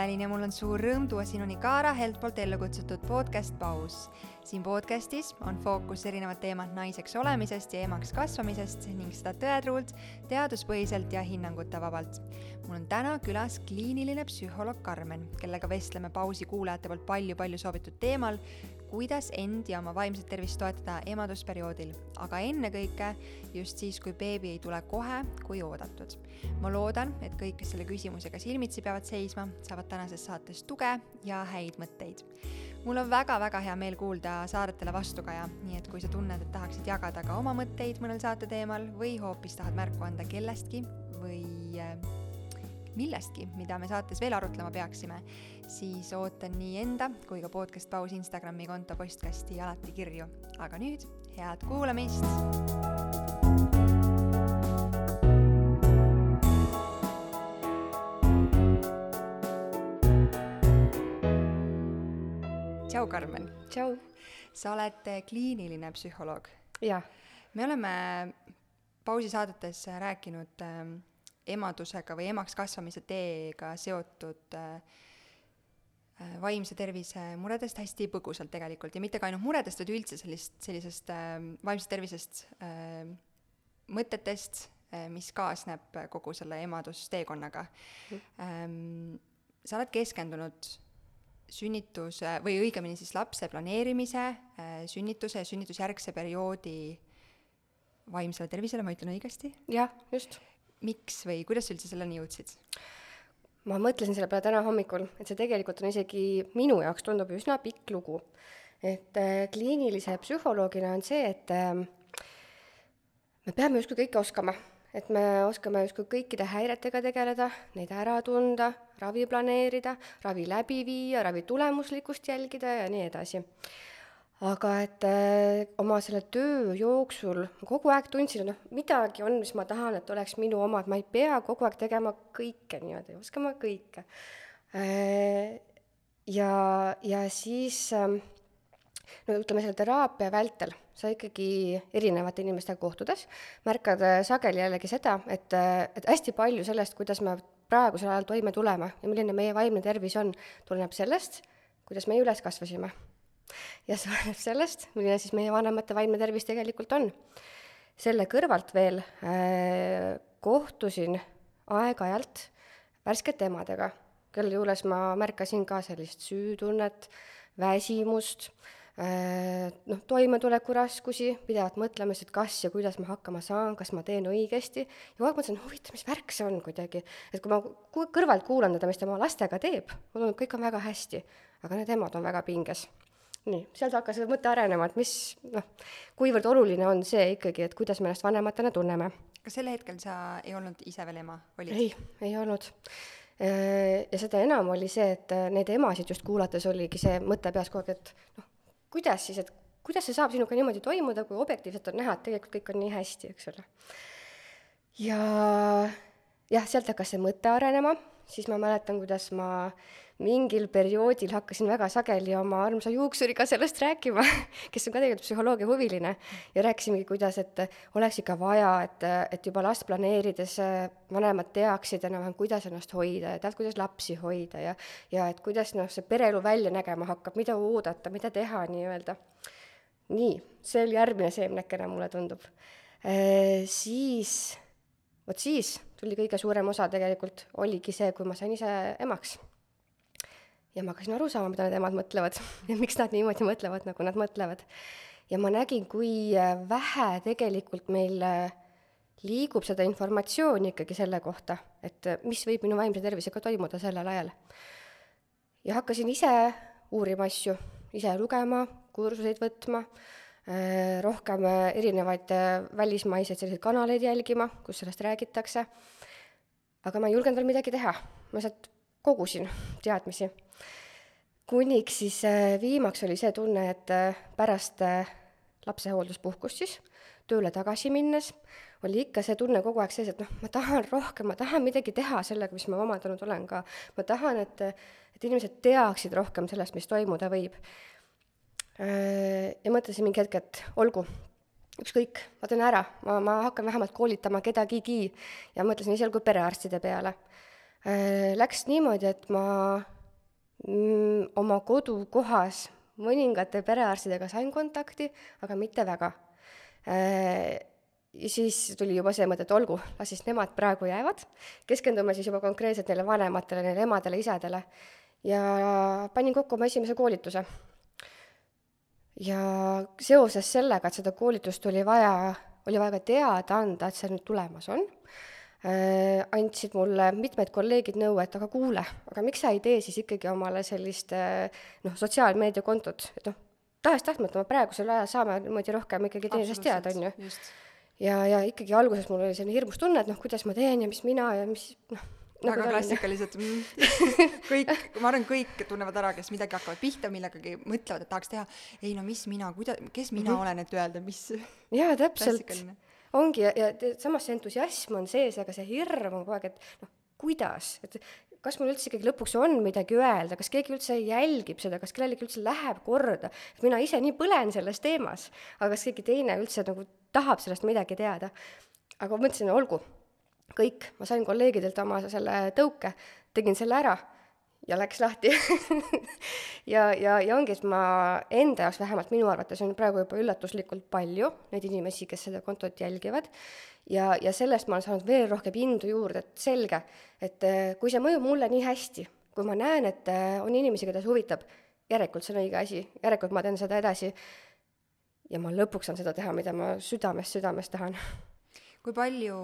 Evelin ja mul on suur rõõm tuua sinuni Kaara Helt poolt ellu kutsutud podcast Paus. siin podcastis on fookus erinevad teemad naiseks olemisest ja emaks kasvamisest ning seda tõetruult, teaduspõhiselt ja hinnangute vabalt. mul on täna külas kliiniline psühholoog Karmen, kellega vestleme Pausi kuulajate poolt palju-palju soovitud teemal, kuidas end ja oma vaimset tervist toetada emadusperioodil, aga ennekõike just siis, kui beebi ei tule kohe, kui oodatud. ma loodan, et kõik, kes selle küsimusega silmitsi peavad seisma, saavad tänases saates tuge ja häid mõtteid. mul on väga-väga hea meel kuulda saadetele vastukaja, nii et kui sa tunned, et tahaksid jagada ka oma mõtteid mõnel saate teemal või hoopis tahad märku anda kellestki või äh, millestki, mida me saates veel arutlema peaksime, siis ootan nii enda kui ka podcast Paus Instagrami konto postkasti alati kirju. aga nüüd head kuulamist. tšau, Karmen. tšau. sa oled kliiniline psühholoog. jah. me oleme pausi saadetes rääkinud äh, emadusega või emaks kasvamise teega seotud äh, Äh, vaimse tervise muredest hästi põgusalt tegelikult ja mitte ka ainult muredest, vaid üldse sellist, sellisest äh, vaimsest tervisest äh,, mõtetest äh,, mis kaasneb kogu selle emadusteekonnaga mm.. Ähm, sa oled keskendunud sünnituse või õigemini siis lapse planeerimise äh,, sünnituse ja sünnitusjärgse perioodi vaimsele tervisele, ma ütlen õigesti? jah, just. Miks või kuidas sa üldse selleni jõudsid? ma mõtlesin selle peale täna hommikul, et see tegelikult on isegi minu jaoks tundub üsna pikk lugu. et äh, kliinilise psühholoogina on see, et äh, me peame justkui kõike oskama, et me oskame justkui kõikide häiretega tegeleda, neid ära tunda, ravi planeerida, ravi läbi viia, ravi tulemuslikkust jälgida ja nii edasi aga et äh, oma selle töö jooksul ma kogu aeg tundsin, et noh, midagi on, mis ma tahan, et oleks minu oma, et ma ei pea kogu aeg tegema kõike niimoodi, oskama kõike. Äh,. ja, ja siis äh, no ütleme, selle teraapia vältel sa ikkagi erinevate inimestega kohtudes. Märkad äh, sageli jällegi seda, et, et hästi palju sellest, kuidas me praegusel ajal toime tuleme ja milline meie vaimne tervis on, tuleneb sellest, kuidas meie üles kasvasime ja oleneb sellest, milline siis meie vanemate vaimne tervis tegelikult on. selle kõrvalt veel äh, kohtusin aeg-ajalt värskete emadega, kelle juures ma märkasin ka sellist süütunnet, väsimust äh,, noh, toimetulekuraskusi, pidevat mõtlemist, et kas ja kuidas ma hakkama saan, kas ma teen õigesti, ja kogu aeg mõtlesin, huvitav, mis värk see on kuidagi. et kui ma kõrvalt kuulan teda, mis ta oma lastega teeb, ma tunnen, et kõik on väga hästi, aga need emad on väga pinges nii, sealt hakkas mõte arenema, et mis noh, kuivõrd oluline on see ikkagi, et kuidas me ennast vanematena tunneme. kas sel hetkel sa ei olnud ise veel ema, olid? ei, ei olnud. Äh, ja seda enam oli see, et äh, neid emasid just kuulates oligi see mõte peas kogu aeg, et noh, kuidas siis, et kuidas see saab sinuga niimoodi toimuda, kui objektiivselt on näha, et tegelikult kõik on nii hästi, eks ole. ja jah, sealt hakkas see mõte arenema, siis ma mäletan, kuidas ma mingil perioodil hakkasin väga sageli oma armsa juuksuriga sellest rääkima, kes on ka tegelikult psühholoogia huviline, ja rääkisimegi, kuidas, et oleks ikka vaja, et, et juba last planeerides vanemad teaksid enam-vähem, kuidas ennast hoida ja tead, kuidas lapsi hoida ja ja et kuidas noh, see pereelu välja nägema hakkab, mida oodata, mida teha nii-öelda. nii, see oli järgmine seemnekene, mulle tundub e,. Siis, vot siis tuli kõige suurem osa tegelikult, oligi see, kui ma sain ise emaks ja ma hakkasin aru saama, mida need emad mõtlevad ja miks nad niimoodi mõtlevad, nagu nad mõtlevad. ja ma nägin, kui äh, vähe tegelikult meil äh, liigub seda informatsiooni ikkagi selle kohta, et äh, mis võib minu vaimse tervisega toimuda sellel ajal. ja hakkasin ise uurima asju, ise lugema, kursuseid võtma, rohkem erinevaid välismaiseid selliseid kanaleid jälgima, kus sellest räägitakse, aga ma ei julgenud veel midagi teha, ma lihtsalt kogusin teadmisi kuniks siis äh, viimaks oli see tunne, et äh, pärast äh, lapsehoolduspuhkust siis tööle tagasi minnes oli ikka see tunne kogu aeg sees, et noh, ma tahan rohkem, ma tahan midagi teha sellega, mis ma omandanud olen ka. ma tahan, et, et inimesed teaksid rohkem sellest, mis toimuda võib. ja mõtlesin mingi hetk, et olgu, ükskõik, ma teen ära, ma, ma hakkan vähemalt koolitama kedagigi ja mõtlesin esialgu perearstide peale läks niimoodi, et ma mm, oma kodukohas mõningate perearstidega sain kontakti, aga mitte väga äh, ja siis tuli juba see mõte, et olgu, las siis nemad praegu jäävad, keskendume siis juba konkreetselt neile vanematele, neile emadele, isadele. ja panin kokku oma esimese koolituse. ja seoses sellega, et seda koolitust oli vaja, oli vaja ka teada anda, et see nüüd tulemas on äh,, andsid mulle mitmed kolleegid nõu, et aga kuule, aga miks sa ei tee siis ikkagi omale sellist äh, noh, sotsiaalmeediakontot, et noh, tahes-tahtmata me praegusel ajal saame niimoodi rohkem ikkagi teineteisest teada, on ju ja, ja ikkagi alguses mul oli selline hirmus tunne, et noh, kuidas ma teen ja mis mina ja mis noh, nagu väga klassikalised kõik, ma arvan, kõik tunnevad ära, kes midagi hakkavad pihta millegagi, mõtlevad, et tahaks teha, ei no mis mina, kuida-, kes mina mm -hmm. olen, et öelda, mis jaa, täpselt. Ongi ja, ja samas see entusiasm on sees, aga see hirm on kogu aeg, et noh, kuidas, et kas mul üldse ikkagi lõpuks on midagi öelda, kas keegi üldse jälgib seda, kas kellelegi üldse läheb korda, mina ise nii põlen selles teemas, aga kas keegi teine üldse nagu tahab sellest midagi teada. aga ma mõtlesin, olgu, kõik, ma sain kolleegidelt oma selle tõuke, tegin selle ära ja läks lahti ja, ja, ja ongi, et ma enda jaoks, vähemalt minu arvates on praegu juba üllatuslikult palju neid inimesi, kes seda kontot jälgivad, ja, ja sellest ma olen saanud veel rohkem indu juurde, et selge, et eh, kui see mõjub mulle nii hästi, kui ma näen, et eh, on inimesi, keda see huvitab, järelikult see on õige asi, järelikult ma teen seda edasi ja ma lõpuks saan seda teha, mida ma südamest, südamest tahan. kui palju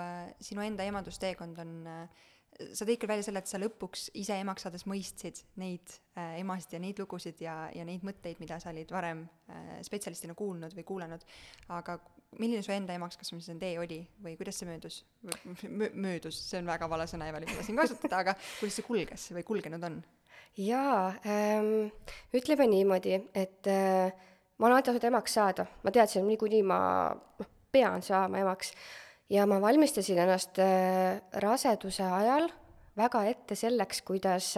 äh, sinu enda emadusteekond on äh, sa tõid küll välja selle, et sa lõpuks ise emaks saades mõistsid neid äh, emasid ja neid lugusid ja, ja neid mõtteid, mida sa olid varem äh, spetsialistina kuulnud või kuulanud, aga milline su enda emaks kasvamise tee oli või kuidas see möödus Mö,? möödus, see on väga vale sõna, Evelin, mida siin kasutada, aga kuidas see kulges või kulgenud on? jaa ähm,, ütleme niimoodi, et äh, ma olen alati tahtnud emaks saada, ma teadsin, niikuinii ma noh, pean saama emaks ja ma valmistasin ennast äh, raseduse ajal väga ette selleks, kuidas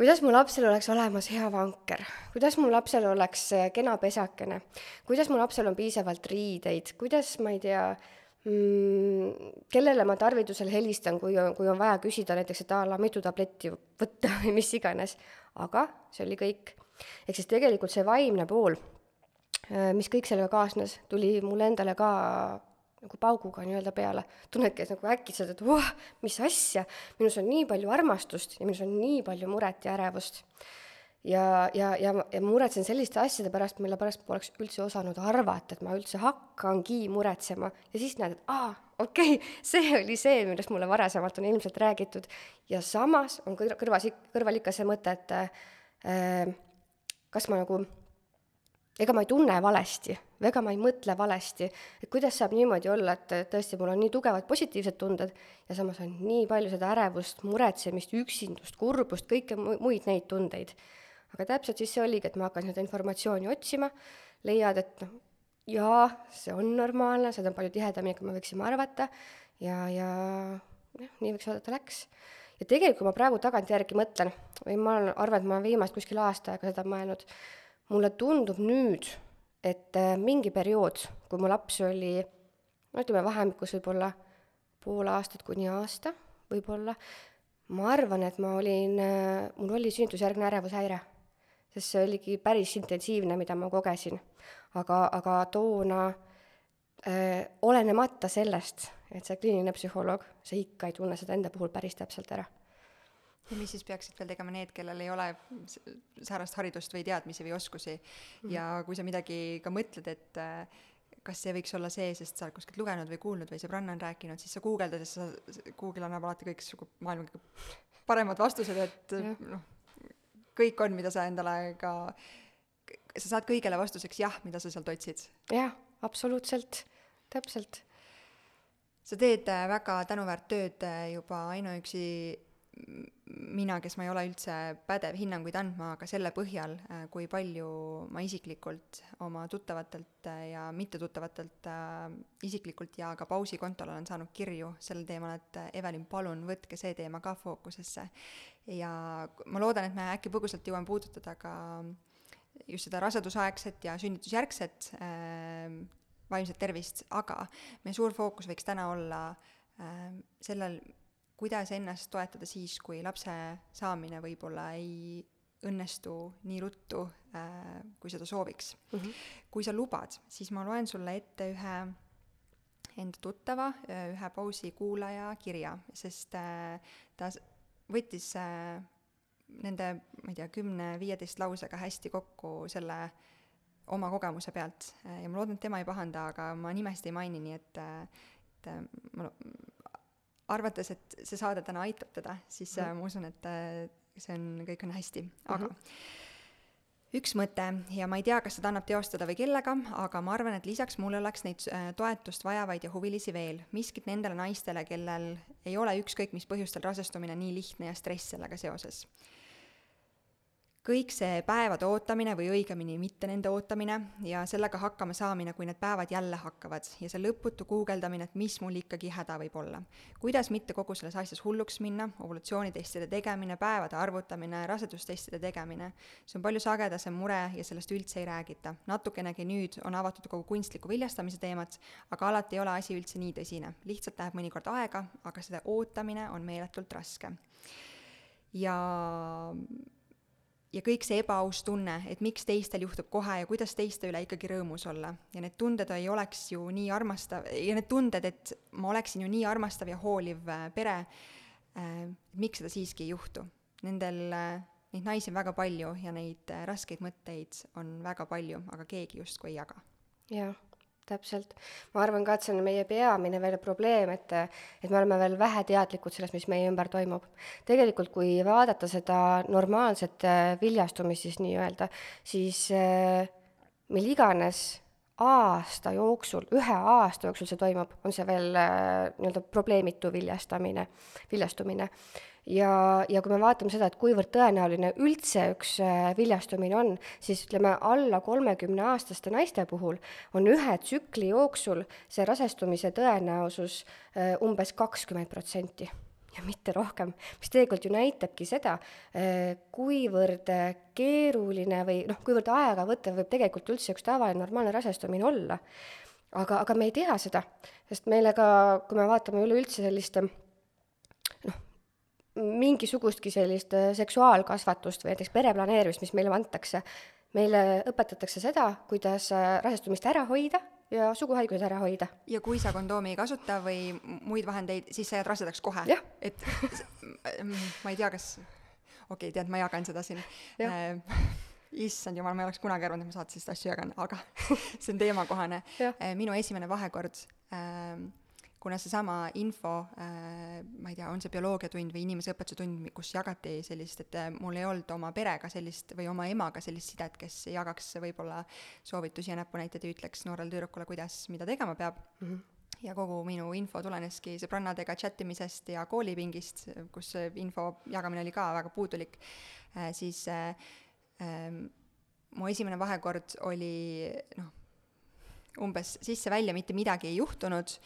kuidas mu lapsel oleks olemas hea vanker, kuidas mu lapsel oleks äh, kena pesakene, kuidas mu lapsel on piisavalt riideid, kuidas ma ei tea mm,, kellele ma tarvidusel helistan, kui on, kui on vaja küsida näiteks, et a la mitu tabletti võtta või mis iganes. aga see oli kõik ehk siis tegelikult see vaimne pool, äh, mis kõik sellega kaasnes, tuli mulle endale ka nagu pauguga nii-öelda peale. tunnedki, et nagu äkitselt, et voh, mis asja, minus on nii palju armastust ja minus on nii palju muret ja ärevust. ja, ja, ja, ja muretsen selliste asjade pärast, mille pärast poleks üldse osanud arvata, et ma üldse hakkangi muretsema ja siis näed, et aa, okei okay,, see oli see, millest mulle varasemalt on ilmselt räägitud. ja samas on kõr-, kõrvas, kõrval ikka see mõte, et äh, kas ma nagu, ega ma ei tunne valesti, ega ma ei mõtle valesti, et kuidas saab niimoodi olla, et tõesti, mul on nii tugevad positiivsed tunded ja samas on nii palju seda ärevust, muretsemist, üksindust, kurbust, kõike muid neid tundeid. aga täpselt siis see oligi, et ma hakkan seda informatsiooni otsima, leiad, et noh, jaa, see on normaalne, seda on palju tihedamini, kui me võiksime arvata, ja, ja jah, nii võiks öelda, et läks. Ja tegelikult, kui ma praegu tagantjärgi mõtlen või ma arvan, et ma olen viimast kuskil aasta aega seda mõelnud, mulle tundub nüüd, et äh, mingi periood, kui mu laps oli no ütleme, vahemikus võib-olla pool aastat kuni aasta, võib-olla, ma arvan, et ma olin, äh, mul oli sünnitusjärgne ärevushäire. sest see oligi päris intensiivne, mida ma kogesin. aga, aga toona äh, olenemata sellest, et see kliiniline psühholoog, see ikka ei tunne seda enda puhul päris täpselt ära. Ja mis siis peaksid veel tegema need, kellel ei ole säärast haridust või teadmisi või oskusi mm -hmm. ja kui sa midagi ka mõtled, et äh, kas see võiks olla see, sest sa oled kuskilt lugenud või kuulnud või sõbranna on rääkinud, siis sa guugeldad ja sa, Google annab alati kõiksugu maailma kõige paremad vastused, et noh, kõik on, mida sa endale ka, sa saad kõigele vastuseks jah, mida sa sealt otsid. jah, absoluutselt, täpselt sa teed äh, väga tänuväärt tööd äh, juba ainuüksi mina, kes ma ei ole üldse pädev hinnanguid andma, aga selle põhjal, äh, kui palju ma isiklikult oma tuttavatelt ja mittetuttavatelt äh, isiklikult ja ka pausi kontol olen saanud kirju sellel teemal, et Evelin, palun võtke see teema ka fookusesse. ja ma loodan, et me äkki põgusalt jõuame puudutada ka just seda rasedusaegset ja sünnitusjärgset äh, vaimset tervist, aga meie suur fookus võiks täna olla äh, sellel, kuidas ennast toetada siis, kui lapse saamine võib-olla ei õnnestu nii ruttu äh,, kui seda sooviks mm. -hmm. kui sa lubad, siis ma loen sulle ette ühe enda tuttava, ühe pausi kuulaja kirja, sest äh, ta võttis äh, nende, ma ei tea, kümne-viieteist lausega hästi kokku selle oma kogemuse pealt ja ma loodan, et tema ei pahanda, aga ma nimesid ei maini, nii et, et ma arvates, et see saade täna aitab teda, siis mm -hmm. ma usun, et see on, kõik on hästi, aga mm -hmm. üks mõte ja ma ei tea, kas seda annab teostada või kellega, aga ma arvan, et lisaks mulle oleks neid äh, toetust vajavaid ja huvilisi veel, miskit nendele naistele, kellel ei ole ükskõik mis põhjustel rasestumine nii lihtne ja stress sellega seoses kõik see päevade ootamine või õigemini mitte nende ootamine ja sellega hakkama saamine, kui need päevad jälle hakkavad ja see lõputu guugeldamine, et mis mul ikkagi häda võib olla. kuidas mitte kogu selles asjas hulluks minna, ovulatsioonitestide tegemine, päevade arvutamine, rasedustestide tegemine, see on palju sagedasem mure ja sellest üldse ei räägita. natukenegi nüüd on avatud kogu kunstliku viljastamise teemat, aga alati ei ole asi üldse nii tõsine. lihtsalt läheb mõnikord aega, aga seda ootamine on meeletult raske. ja ja kõik see ebaaus tunne, et miks teistel juhtub kohe ja kuidas teiste üle ikkagi rõõmus olla. ja need tunded ei oleks ju nii armastav, ja need tunded, et ma oleksin ju nii armastav ja hooliv äh, pere äh,, miks seda siiski ei juhtu? Nendel äh,, neid naisi on väga palju ja neid äh, raskeid mõtteid on väga palju, aga keegi justkui ei jaga. jah täpselt. ma arvan ka, et see on meie peamine veel probleem, et, et me oleme veel vähe teadlikud sellest, mis meie ümber toimub. tegelikult, kui vaadata seda normaalset äh, viljastumist siis nii-öelda, siis äh, mil iganes aasta jooksul, ühe aasta jooksul see toimub, on see veel äh, nii-öelda probleemitu viljastamine, viljastumine ja, ja kui me vaatame seda, et kuivõrd tõenäoline üldse üks äh, viljastumine on, siis ütleme, alla kolmekümneaastaste naiste puhul on ühe tsükli jooksul see rasestumise tõenäosus äh, umbes kakskümmend protsenti ja mitte rohkem, mis tegelikult ju näitabki seda, äh, kuivõrd keeruline või noh, kuivõrd aegavõttev võib tegelikult üldse üks tavaline normaalne rasestumine olla. aga, aga me ei tea seda, sest meile ka, kui me vaatame üleüldse sellist mingisugustki sellist äh, seksuaalkasvatust või näiteks pereplaneerimist, mis meile antakse, meile õpetatakse seda, kuidas äh, rasestumist ära hoida ja suguhaigused ära hoida. ja kui sa kondoomi ei kasuta või muid vahendeid, siis sa jääd rasedaks kohe. et ma ei tea, kas, okei okay,, tead, ma jagan seda siin. Äh, issand jumal, ma ei oleks kunagi arvanud, et ma saates sellist asju jagan, aga see on teemakohane. minu esimene vahekord äh, kuna seesama info äh,, ma ei tea, on see bioloogiatund või inimeseõpetuse tund, kus jagati sellist, et äh, mul ei olnud oma perega sellist või oma emaga sellist sidet, kes jagaks võib-olla soovitusi ja näpunäiteid ja ütleks noorele tüdrukule, kuidas, mida tegema peab mm. -hmm ja kogu minu info tuleneski sõbrannadega chat imisest ja koolipingist, kus info jagamine oli ka väga puudulik äh,, siis äh, äh, mu esimene vahekord oli noh, umbes sisse-välja mitte midagi ei juhtunud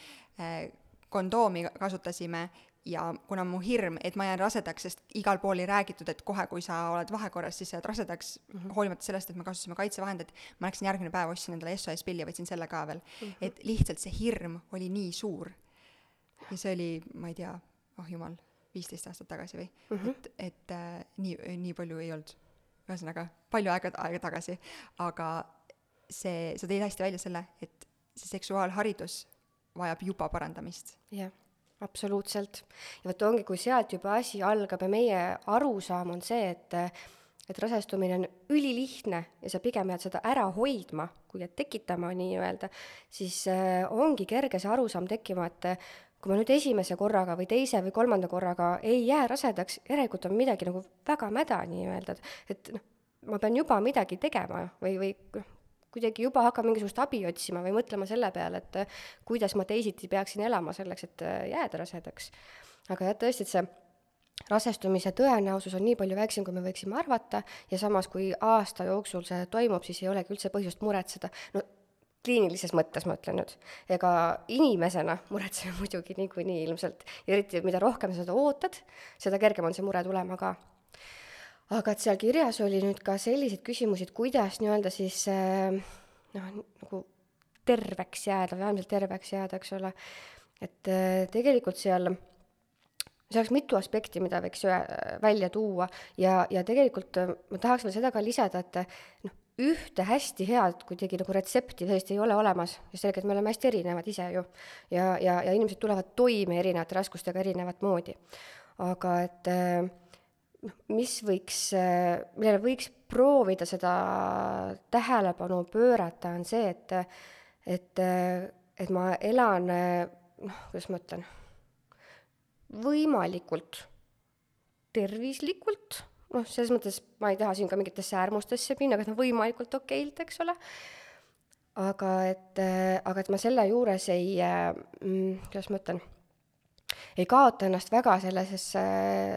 äh,, kondoomi kasutasime ja kuna mu hirm, et ma jään rasedaks, sest igal pool ei räägitud, et kohe, kui sa oled vahekorras, siis sa jääd rasedaks mm, -hmm. hoolimata sellest, et me kasutasime kaitsevahendeid, ma läksin järgmine päev, ostsin endale SOS pilli, võtsin selle ka veel mm. -hmm. et lihtsalt see hirm oli nii suur. ja see oli, ma ei tea, oh jumal, viisteist aastat tagasi või mm, -hmm. et, et äh, nii, nii palju ei olnud. ühesõnaga, palju aega, aega tagasi, aga see, sa tõid hästi välja selle, et see seksuaalharidus vajab juba parandamist. jah, absoluutselt. ja vot ongi, kui sealt juba asi algab ja meie arusaam on see, et et rasestumine on ülilihtne ja sa pigem jääd seda ära hoidma, kui jääd tekitama nii-öelda, siis äh, ongi kerge see arusaam tekkima, et kui ma nüüd esimese korraga või teise või kolmanda korraga ei jää rasedaks, järelikult on midagi nagu väga mäda nii-öelda, et et noh, ma pean juba midagi tegema või, või noh, kuidagi juba hakkab mingisugust abi otsima või mõtlema selle peale, et äh, kuidas ma teisiti peaksin elama selleks, et äh, jääda rasedaks. aga jah, tõesti, et see rasestumise tõenäosus on nii palju väiksem, kui me võiksime arvata, ja samas, kui aasta jooksul see toimub, siis ei olegi üldse põhjust muretseda. no kliinilises mõttes ma ütlen nüüd, ega inimesena muretseme muidugi niikuinii ilmselt, ja eriti mida rohkem sa seda ootad, seda kergem on see mure tulema ka aga et seal kirjas oli nüüd ka selliseid küsimusi, et kuidas nii-öelda siis äh, noh, nagu terveks jääda vähemalt terveks jääda, eks ole, et äh, tegelikult seal seal oleks mitu aspekti, mida võiks öe- välja tuua ja, ja tegelikult äh, ma tahaks veel seda ka lisada, et äh, noh, ühte hästi head kuidagi nagu retsepti sellist ei ole olemas, sest sellega, et me oleme hästi erinevad ise ju. ja, ja, ja inimesed tulevad toime erinevate raskustega erinevat moodi. aga et äh, mis võiks, millele võiks proovida seda tähelepanu pöörata, on see, et, et, et ma elan, noh, kuidas ma ütlen, võimalikult tervislikult noh, selles mõttes ma ei taha siin ka mingitesse äärmustesse minna, aga noh, võimalikult okeilt, eks ole. aga et, aga et ma selle juures ei mm,, kuidas ma ütlen, ei kaota ennast väga sellesesse,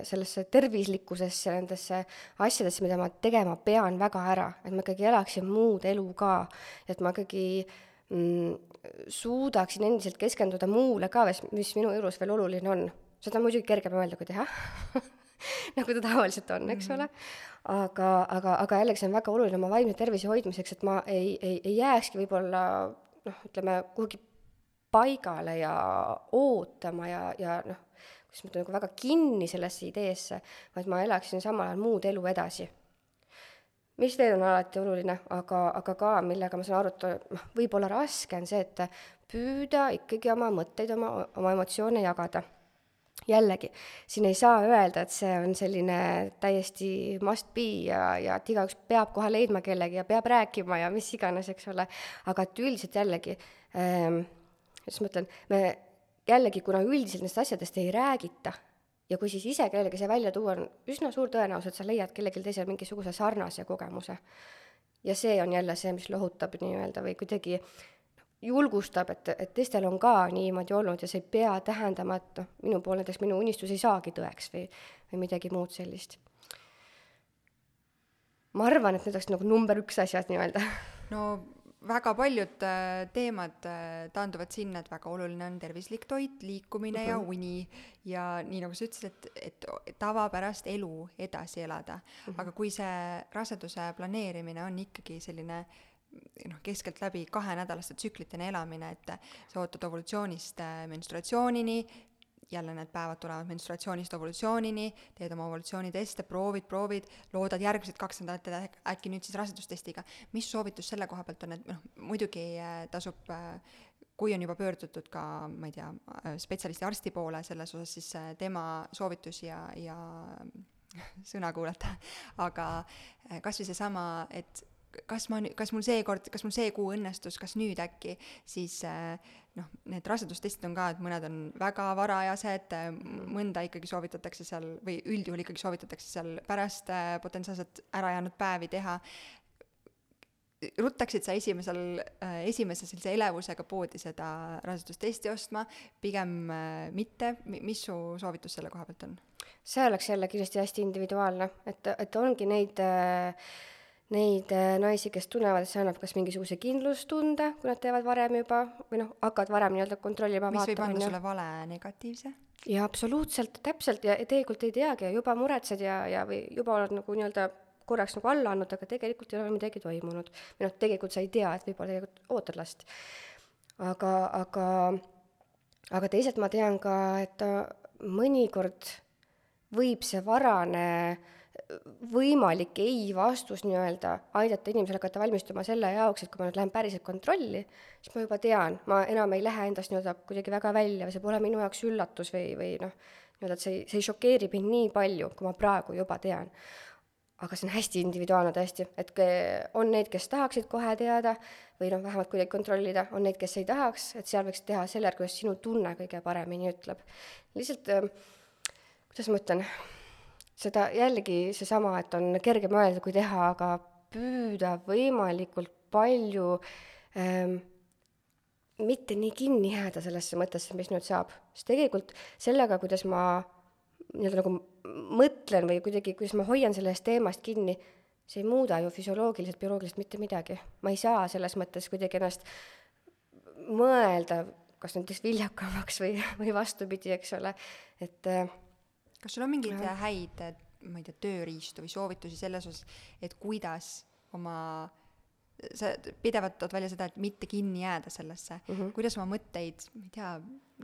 sellesse tervislikkusesse, nendesse asjadesse, mida ma tegema pean väga ära, et ma ikkagi elaksin muud elu ka, et ma ikkagi mm, suudaksin endiselt keskenduda muule ka, mis minu elus veel oluline on. seda on muidugi kergem öelda kui teha nagu ta tavaliselt on, eks ole. aga, aga, aga jällegi see on väga oluline oma vaimse tervise hoidmiseks, et ma ei, ei, ei jääkski võib-olla noh, ütleme kuhugi paigale ja ootama ja, ja noh, kuidas ma ütlen, nagu väga kinni sellesse ideesse, vaid ma elaksin samal ajal muud elu edasi. Mis veel on alati oluline, aga, aga ka, millega ma saan aru, et noh, võib-olla raske on see, et püüda ikkagi oma mõtteid, oma, oma emotsioone jagada. Jällegi, siin ei saa öelda, et see on selline täiesti must be ja, ja et igaüks peab kohe leidma kellegi ja peab rääkima ja mis iganes, eks ole, aga et üldiselt jällegi ähm,, kuidas ma ütlen, me jällegi, kuna üldiselt nendest asjadest ei räägita, ja kui siis ise kellelegi see välja tuua, on üsna suur tõenäosus, et sa leiad kellelgi teisel mingisuguse sarnase kogemuse. ja see on jälle see, mis lohutab nii-öelda või kuidagi julgustab, et, et teistel on ka niimoodi olnud ja see ei pea tähendama, et noh, minu puhul näiteks minu unistus ei saagi tõeks või, või midagi muud sellist. ma arvan, et need oleks nagu number üks asjad nii-öelda. no väga paljud äh, teemad äh, taanduvad sinna, et väga oluline on tervislik toit, liikumine mm -hmm. ja mhm. uni ja nii nagu sa ütlesid, et, et tavapärast elu edasi elada mm. -hmm. aga kui see raseduse planeerimine on ikkagi selline noh, keskeltläbi kahenädalaste tsüklitena elamine, et sa ootad ovulatsioonist äh, menstruatsioonini, jälle need päevad tulevad menstruatsioonist ovulatsioonini, teed oma ovulatsiooniteste, proovid, proovid, loodad järgmised kaks nädalat teha äkki nüüd siis rasedustestiga. mis soovitus selle koha pealt on, et noh, muidugi äh, tasub, äh, kui on juba pöördutud ka, ma ei tea, spetsialisti arsti poole selles osas, siis tema soovitusi ja, ja sõna kuulata, aga kas või seesama, et kas ma kas mul seekord, kas mul see kuu õnnestus, kas nüüd äkki, siis äh, noh, need rasedustestid on ka, et mõned on väga varajased, äh, mõnda ikkagi soovitatakse seal või üldjuhul ikkagi soovitatakse seal pärast äh, potentsiaalselt ära jäänud päevi teha. ruttaksid sa esimesel, esimese sellise elevusega poodi seda rasedustesti ostma, pigem mitte, mis su soovitus selle koha pealt on? see oleks jälle kindlasti hästi individuaalne, et, et ongi neid äh, neid äh, naisi, kes tunnevad, et see annab kas mingisuguse kindlustunde, kui nad teevad varem juba, või noh, hakkavad varem nii-öelda kontrollima, mis võib anda sulle vale negatiivse? jaa, absoluutselt, täpselt, ja tegelikult ei teagi ja juba muretsed ja, ja või juba oled nagu nii-öelda korraks nagu alla andnud, aga tegelikult ei ole midagi toimunud. või noh, tegelikult sa ei tea, et võib-olla tegelikult ootad last. aga, aga, aga teisalt ma tean ka, et mõnikord võib see varane äh, võimalik ei vastus nii-öelda aidata inimesel hakata valmistuma selle jaoks, et kui ma nüüd lähen päriselt kontrolli, siis ma juba tean, ma enam ei lähe endast nii-öelda kuidagi väga välja või see pole minu jaoks üllatus või, või noh, nii-öelda et see, see ei šokeeri mind nii palju, kui ma praegu juba tean. aga see on hästi individuaalne tõesti, et on neid, kes tahaksid kohe teada või noh, vähemalt kuidagi kontrollida, on neid, kes ei tahaks, et seal võiks teha selle kuidas sinu tunne kõige paremini ütleb. lihtsalt, kuidas ma ütlen seda jällegi seesama, et on kergem öelda kui teha, aga püüda võimalikult palju ähm, mitte nii kinni jääda sellesse mõttesse, mis nüüd saab, sest tegelikult sellega, kuidas ma nii-öelda nagu mõtlen või kuidagi, kuidas ma hoian sellest teemast kinni, see ei muuda ju füsioloogiliselt, bioloogiliselt mitte midagi. ma ei saa selles mõttes kuidagi ennast mõelda, kas näiteks viljakamaks või, või vastupidi, eks ole, et äh, kas sul on mingeid häid, ma ei tea, tööriistu või soovitusi selles osas, et kuidas oma sa pidevalt tood välja seda, et mitte kinni jääda sellesse mm, -hmm. kuidas oma mõtteid, ma ei tea,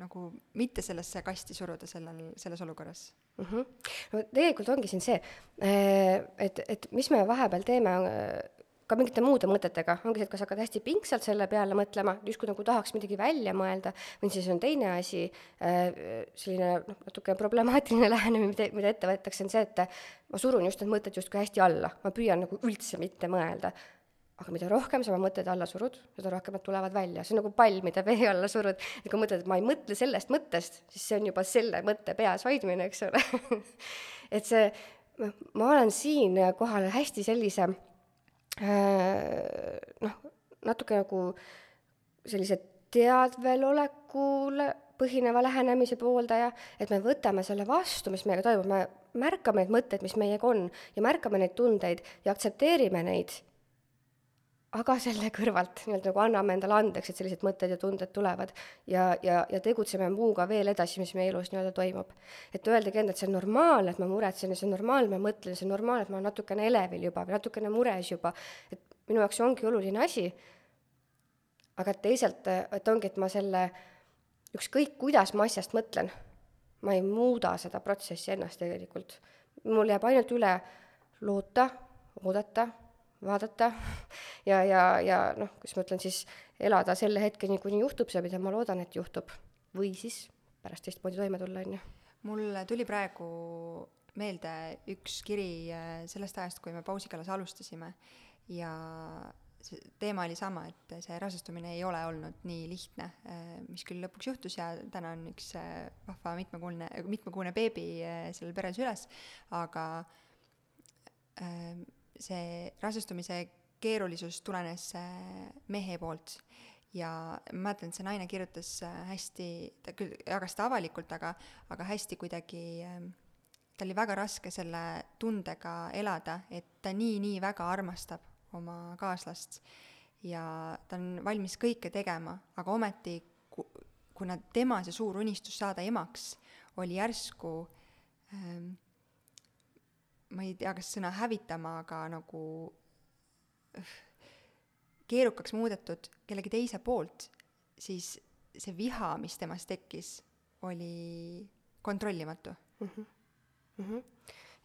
nagu mitte sellesse kasti suruda sellel, selles olukorras mm? -hmm. no tegelikult ongi siin see, et, et mis me vahepeal teeme, ka mingite muude mõtetega, ongi see, et kas hakkad hästi pingsalt selle peale mõtlema, justkui nagu tahaks midagi välja mõelda, või siis on teine asi, äh, selline noh, natuke problemaatiline lähenemine, mida, mida ette võetakse, on see, et ma surun just need mõtted justkui hästi alla, ma püüan nagu üldse mitte mõelda. Aga mida rohkem sa oma mõtted alla surud, seda rohkem nad tulevad välja, see on nagu pall, mida vee alla surud, et kui mõtled, et ma ei mõtle sellest mõttest, siis see on juba selle mõtte peas hoidmine, eks ole. Et see, ma olen siinkohal hästi sellise noh, natuke nagu sellise teadvelolekule põhineva lähenemise pooldaja, et me võtame selle vastu, mis meiega toimub, me märkame neid mõtteid, mis meiega on ja märkame neid tundeid ja aktsepteerime neid aga selle kõrvalt nii-öelda nagu anname endale andeks, et sellised mõtted ja tunded tulevad ja, ja, ja tegutseme muuga veel edasi, mis meie elus nii-öelda toimub. et öeldagi endale, et see on normaalne, et ma muretsen ja see on normaalne, ma mõtlen, see on normaalne, et ma olen natukene elevil juba või natukene mures juba, et minu jaoks see ongi oluline asi, aga teisalt, et ongi, et ma selle, ükskõik kuidas ma asjast mõtlen, ma ei muuda seda protsessi ennast tegelikult. mul jääb ainult üle loota, oodata vaadata ja, ja, ja noh, kuidas ma ütlen siis, elada selle hetkeni, kuni juhtub see, mida ma loodan, et juhtub. või siis pärast teistmoodi toime tulla, on ju. mul tuli praegu meelde üks kiri äh, sellest ajast, kui me pausiga alles alustasime ja see teema oli sama, et see rasestumine ei ole olnud nii lihtne, äh, mis küll lõpuks juhtus ja täna on üks äh, vahva mitmekuune, mitmekuune beebi sellel perel süles, aga see rasestumise keerulisus tulenes äh, mehe poolt. Ja ma mäletan, et see naine kirjutas äh, hästi, ta küll jagas seda avalikult, aga, aga hästi kuidagi ähm, tal oli väga raske selle tundega elada, et ta nii-nii väga armastab oma kaaslast. Ja ta on valmis kõike tegema, aga ometi ku-, kuna tema see suur unistus saada emaks oli järsku ähm, ma ei tea, kas sõna hävitama, aga nagu keerukaks muudetud kellegi teise poolt, siis see viha, mis temas tekkis, oli kontrollimatu mm. -hmm. Mm -hmm.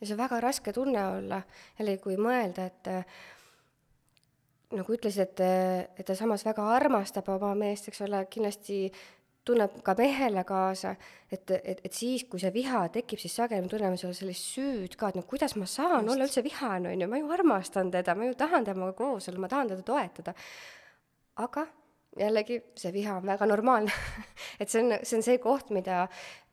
ja see on väga raske tunne olla, jällegi kui mõelda, et nagu ütlesid, et, et ta samas väga armastab oma meest, eks ole, kindlasti tunneb ka mehele kaasa, et, et, et siis, kui see viha tekib, siis sageli me tunneme seal sellist süüd ka, et no kuidas ma saan Just. olla üldse vihane, on ju, ma ju armastan teda, ma ju tahan temaga koos olla, ma tahan teda toetada. aga jällegi, see viha on väga normaalne et see on, see on see koht, mida,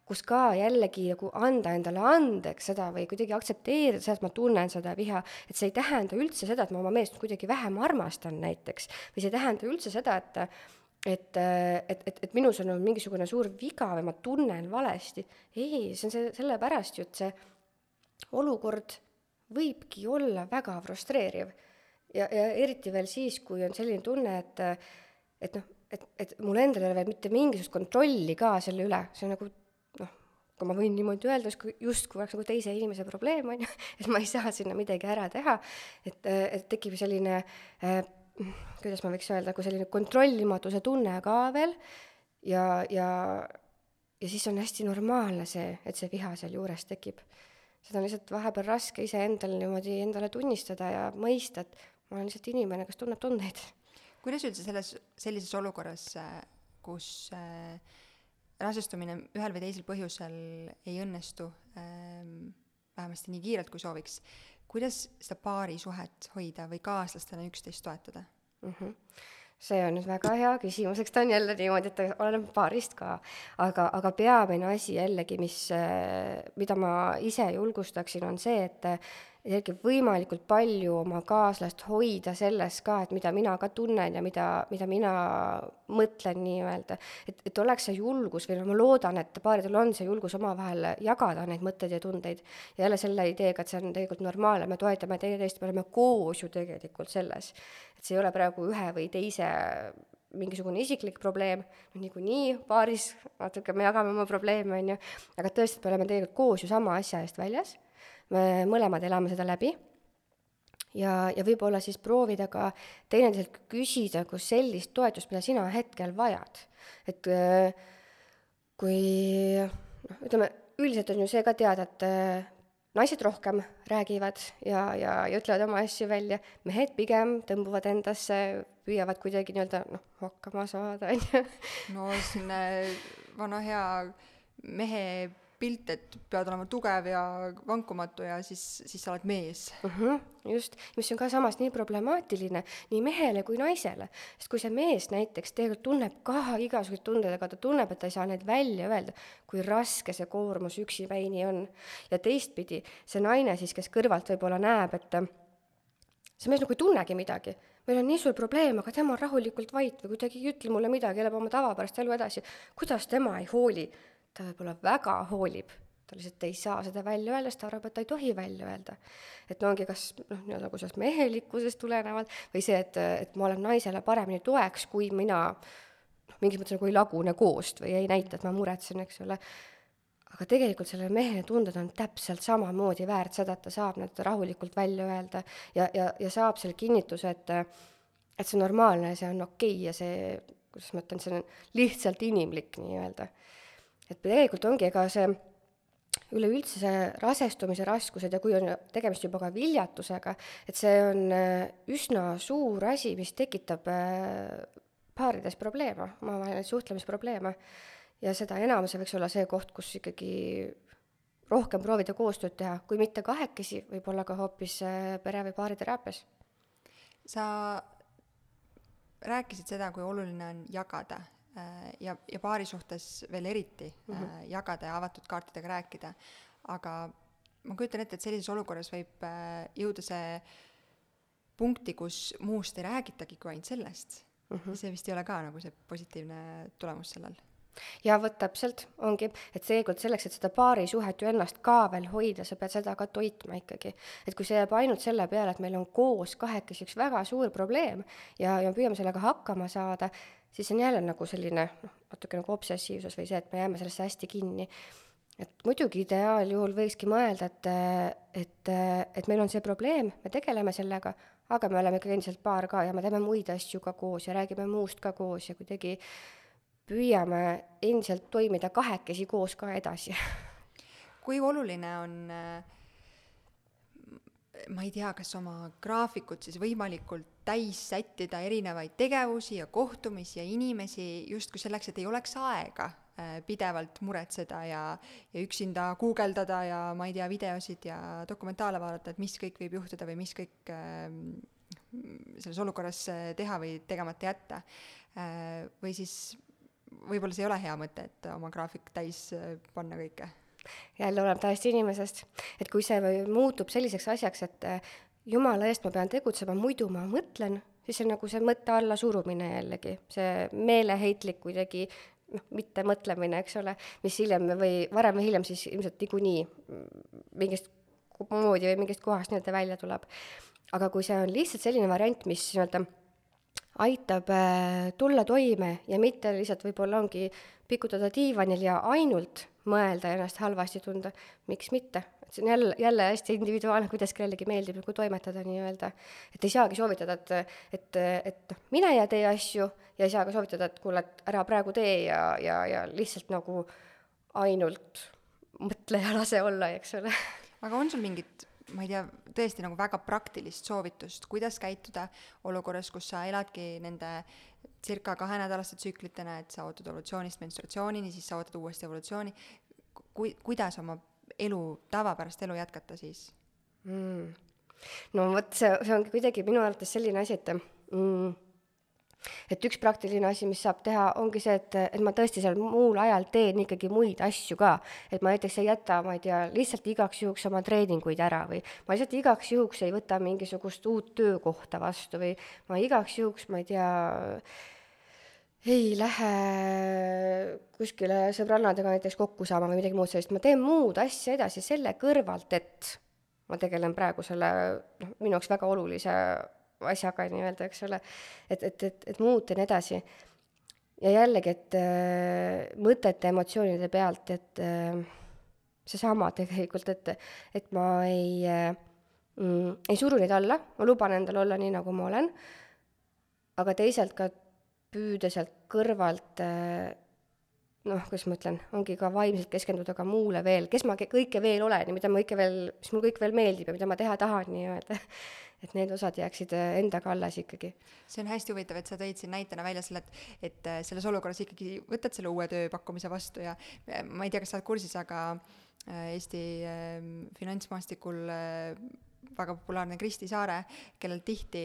kus ka jällegi nagu anda endale andeks seda või kuidagi aktsepteerida seda, et ma tunnen seda viha, et see ei tähenda üldse seda, et ma oma meest kuidagi vähem armastan näiteks, või see ei tähenda üldse seda, et et, et, et, et minus on olnud mingisugune suur viga või ma tunnen valesti. ei, see on see, sellepärast ju, et see olukord võibki olla väga frustreeriv. ja, ja eriti veel siis, kui on selline tunne, et, et noh, et, et mul endal ei ole veel mitte mingisugust kontrolli ka selle üle, see on nagu noh, kui ma võin niimoodi öelda, justkui, justkui oleks nagu teise inimese probleem, on ju, et ma ei saa sinna midagi ära teha, et, et tekib selline äh, kuidas ma võiks öelda, kui selline kontrollimatuse tunne ka veel ja, ja, ja siis on hästi normaalne see, et see viha sealjuures tekib. seda on lihtsalt vahepeal raske iseendal niimoodi endale tunnistada ja mõista, et ma olen lihtsalt inimene, kes tunneb tundeid. kuidas üldse selles, sellises olukorras, kus äh, rasestumine ühel või teisel põhjusel ei õnnestu äh,, vähemasti nii kiirelt, kui sooviks, kuidas seda paarisuhet hoida või kaaslastena üksteist toetada? Mm? -hmm see on nüüd väga hea küsimus, eks ta on jälle niimoodi, et oleneb paarist ka, aga, aga peamine asi jällegi, mis, mida ma ise julgustaksin, on see, et jällegi võimalikult palju oma kaaslast hoida selles ka, et mida mina ka tunnen ja mida, mida mina mõtlen nii-öelda. et, et oleks see julgus või no ma loodan, et paaridel on see julgus omavahel jagada neid mõtteid ja tundeid. ja jälle selle ideega, et see on tegelikult normaalne, me toetame teineteist, me oleme koos ju tegelikult selles. et see ei ole praegu ühe või teise mingisugune isiklik probleem, noh niikuinii paaris natuke me jagame oma probleeme, on ju, aga tõesti, et me oleme tegelikult koos ju sama asja eest väljas me mõlemad elame seda läbi ja, ja võib-olla siis proovida ka teineteiselt küsida nagu sellist toetust, mida sina hetkel vajad. et äh, kui noh, ütleme, üldiselt on ju see ka teada, et äh, naised rohkem räägivad ja, ja, ja ütlevad oma asju välja, mehed pigem tõmbuvad endasse, püüavad kuidagi nii-öelda noh, hakkama saada, on ju. no selline vana hea mehe pilt, et pead olema tugev ja vankumatu ja siis, siis sa oled mees mm. -hmm, just, mis on ka samas nii problemaatiline nii mehele kui naisele, sest kui see mees näiteks tegelikult tunneb ka igasuguseid tundeid, aga ta tunneb, et ta ei saa neid välja öelda, kui raske see koormus üksipäini on. ja teistpidi, see naine siis, kes kõrvalt võib-olla näeb, et see mees nagu ei tunnegi midagi meil on nii suur probleem, aga tema on rahulikult vait või kuidagi ei ütle mulle midagi, elab oma tavapärast elu edasi. kuidas tema ei hooli? Ta võib-olla väga hoolib, ta lihtsalt ei saa seda välja öelda, sest ta arvab, et ta ei tohi välja öelda. et no ongi kas noh, nii-öelda nagu sellest mehelikkusest tulenevalt või see, et, et ma olen naisele paremini toeks, kui mina noh, mingis mõttes nagu ei lagune koost või ei näita, et ma muretsen, eks ole, aga tegelikult sellel mehe tunded on täpselt samamoodi väärt seda, et ta saab need rahulikult välja öelda ja, ja, ja saab selle kinnituse, et et see on normaalne ja see on okei okay ja see, kuidas ma ütlen, see on lihtsalt inimlik nii-öelda et tegelikult ongi, ega see üleüldse see rasestumise raskused ja kui on tegemist juba ka viljatusega, et see on äh, üsna suur asi, mis tekitab äh, paarides probleeme, omavahelisi suhtlemisprobleeme. ja seda enam see võiks olla see koht, kus ikkagi rohkem proovida koostööd teha, kui mitte kahekesi, võib-olla ka hoopis äh, pere- või baariteraapias. sa rääkisid seda, kui oluline on jagada ja, ja paari suhtes veel eriti mm -hmm. jagada ja avatud kaartidega rääkida. aga ma kujutan ette, et sellises olukorras võib äh, jõuda see punkti, kus muust ei räägitagi kui ainult sellest mm. -hmm. see vist ei ole ka nagu see positiivne tulemus sellel ja vot täpselt, ongi, et tegelikult selleks, et seda paarisuhet ju ennast ka veel hoida, sa pead seda ka toitma ikkagi. et kui see jääb ainult selle peale, et meil on koos kahekesi üks väga suur probleem ja, ja püüame sellega hakkama saada, siis on jälle nagu selline noh, natuke nagu obsessiivsus või see, et me jääme sellesse hästi kinni. et muidugi ideaaljuhul võikski mõelda, et, et, et meil on see probleem, me tegeleme sellega, aga me oleme ikkagi endiselt paar ka ja me teeme muid asju ka koos ja räägime muust ka koos ja kuidagi püüame endiselt toimida kahekesi koos ka edasi kui oluline on ma ei tea, kas oma graafikut siis võimalikult täis sättida erinevaid tegevusi ja kohtumisi ja inimesi justkui selleks, et ei oleks aega äh, pidevalt muretseda ja, ja üksinda guugeldada ja ma ei tea, videosid ja dokumentaale vaadata, et mis kõik võib juhtuda või mis kõik äh, selles olukorras äh, teha või tegemata jätta või siis võib-olla see ei ole hea mõte, et oma graafik täis panna kõike jälle oleneb täiesti inimesest. et kui see muutub selliseks asjaks, et jumala eest ma pean tegutsema, muidu ma mõtlen, siis see on nagu see mõtte allasurumine jällegi, see meeleheitlik kuidagi noh, mittemõtlemine, eks ole, mis hiljem või varem või hiljem siis ilmselt niikuinii mingist moodi või mingist kohast nii-öelda välja tuleb. aga kui see on lihtsalt selline variant, mis nii-öelda aitab äh, tulla toime ja mitte lihtsalt võib-olla ongi pikutada diivanil ja ainult mõelda ja ennast halvasti tunda, miks mitte? See on jälle, jälle hästi individuaalne, kuidas kellelegi meeldib nagu toimetada nii-öelda. et ei saagi soovitada, et, et, et noh, mine ja tee asju ja ei saa ka soovitada, et kuule, et ära praegu tee ja, ja, ja lihtsalt nagu ainult mõtle ja lase olla, eks ole. aga on sul mingit ma ei tea, tõesti nagu väga praktilist soovitust, kuidas käituda olukorras, kus sa eladki nende circa kahenädalaste tsüklitena, et sa ootad evolutsioonist menstruatsioonini, siis sa ootad uuesti evolutsiooni, kui, kuidas oma elu, tavapärast elu jätkata siis mm.? no vot, see, see ongi kuidagi minu arvates selline asi, et mm, et üks praktiline asi, mis saab teha, ongi see, et, et ma tõesti seal muul ajal teen ikkagi muid asju ka. et ma näiteks ei jäta, ma ei tea, lihtsalt igaks juhuks oma treeninguid ära või ma lihtsalt igaks juhuks ei võta mingisugust uut töökohta vastu või ma igaks juhuks, ma ei tea, ei lähe kuskile sõbrannadega näiteks kokku saama või midagi muud sellist, ma teen muud asja edasi selle kõrvalt, et ma tegelen praegu selle noh, minu jaoks väga olulise asjaga nii-öelda, eks ole, et, et, et, et ja nii edasi. ja jällegi, et äh, mõtete, emotsioonide pealt, et äh, seesama tegelikult, et, et ma ei äh,, mm, ei suru neid alla, ma luban endal olla nii, nagu ma olen, aga teisalt ka püüda sealt kõrvalt äh, noh, kuidas ma ütlen, ongi ka vaimselt keskenduda ka muule veel, kes ma kõike veel olen ja mida ma kõike veel, mis mul kõik veel meeldib ja mida ma teha tahan nii-öelda. et need osad jääksid äh, endaga alles ikkagi. see on hästi huvitav, et sa tõid siin näitena välja selle, et, et äh, selles olukorras ikkagi võtad selle uue tööpakkumise vastu ja ma ei tea, kas sa oled kursis, aga Eesti finantsmaastikul väga populaarne Kristi Saare, kellel tihti,